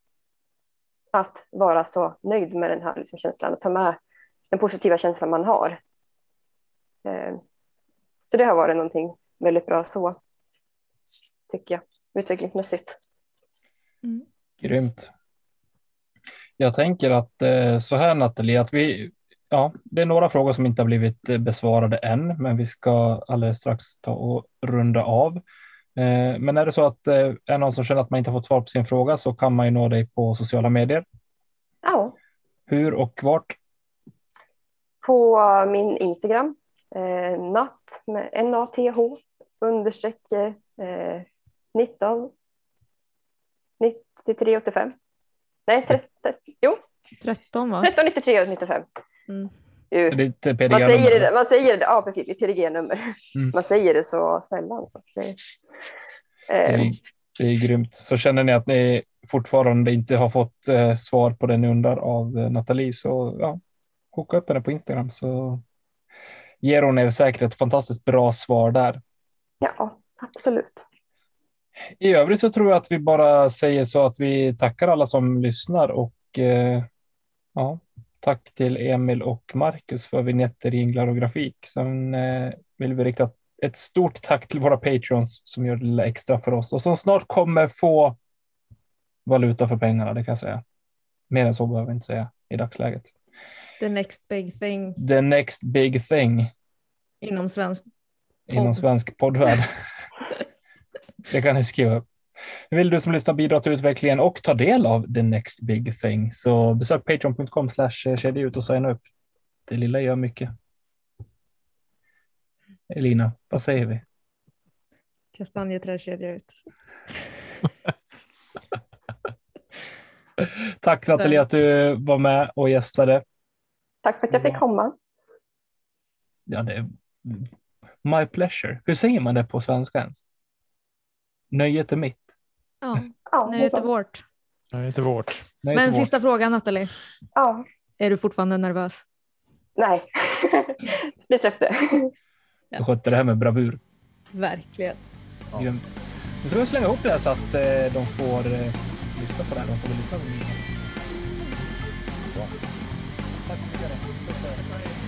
Att vara så nöjd med den här liksom, känslan och ta med den positiva känslan man har. Eh, så det har varit någonting väldigt bra så, tycker jag, utvecklingsmässigt. Grymt. Jag tänker att eh, så här Nathalie, att vi, ja, det är några frågor som inte har blivit eh, besvarade än, men vi ska alldeles strax ta och runda av. Eh, Men är det så att eh, är någon som känner att man inte har fått svar på sin fråga så kan man ju nå dig på sociala medier. Ja, Hur och vart? på min Instagram, eh, natt med N-A-T-H understreck eh, 19 93 85. Nej, 13, jo, 13 va? 13 93 95. Mm. PDG-nummer. säger det, man säger det, ja precis, ett PDG-nummer. Mm. Man säger det så sällan. Så det, Det eh, är, det är grymt. Så känner ni att ni fortfarande inte har fått eh, svar på det ni undrar av eh, Nathalie så ja, hooka upp henne på Instagram så ger hon er säkert ett fantastiskt bra svar där. ja, absolut. I övrigt så tror jag att vi bara säger så att vi tackar alla som lyssnar och eh, ja, tack till Emil och Marcus för vignetter, jinglar och grafik. Sen eh, vill vi rikta ett stort tack till våra patrons som gör det lilla extra för oss och som snart kommer få valuta för pengarna, det kan jag säga. Mer än så behöver jag inte säga i dagsläget. The next big thing The next big thing inom svensk. inom Podd. svensk poddvärld. det kan ni skriva upp. Vill du som lyssnar bidra till utvecklingen och ta del av the next big thing så besök patreon.com slash ut och signa upp. Det lilla gör mycket. Elina, vad säger vi? Kastanjeträdkedja ut. Tack Nathalie att du var med och gästade. Tack för att jag fick komma. Ja, det är my pleasure. Hur säger man det på svenska ens? Nöjet är mitt. Ja, Ja, nu det är det vårt. Är inte vårt. Är Men vårt. sista frågan Nathalie. Ja, Är du fortfarande nervös? nej, det släppte. Du skötte det här med bravur. Verkligen. Grymt. Nu ska vi slänga ihop det här så att eh, de får eh, lyssna på det här, de vill lyssna på det. Bra. Tack så mycket.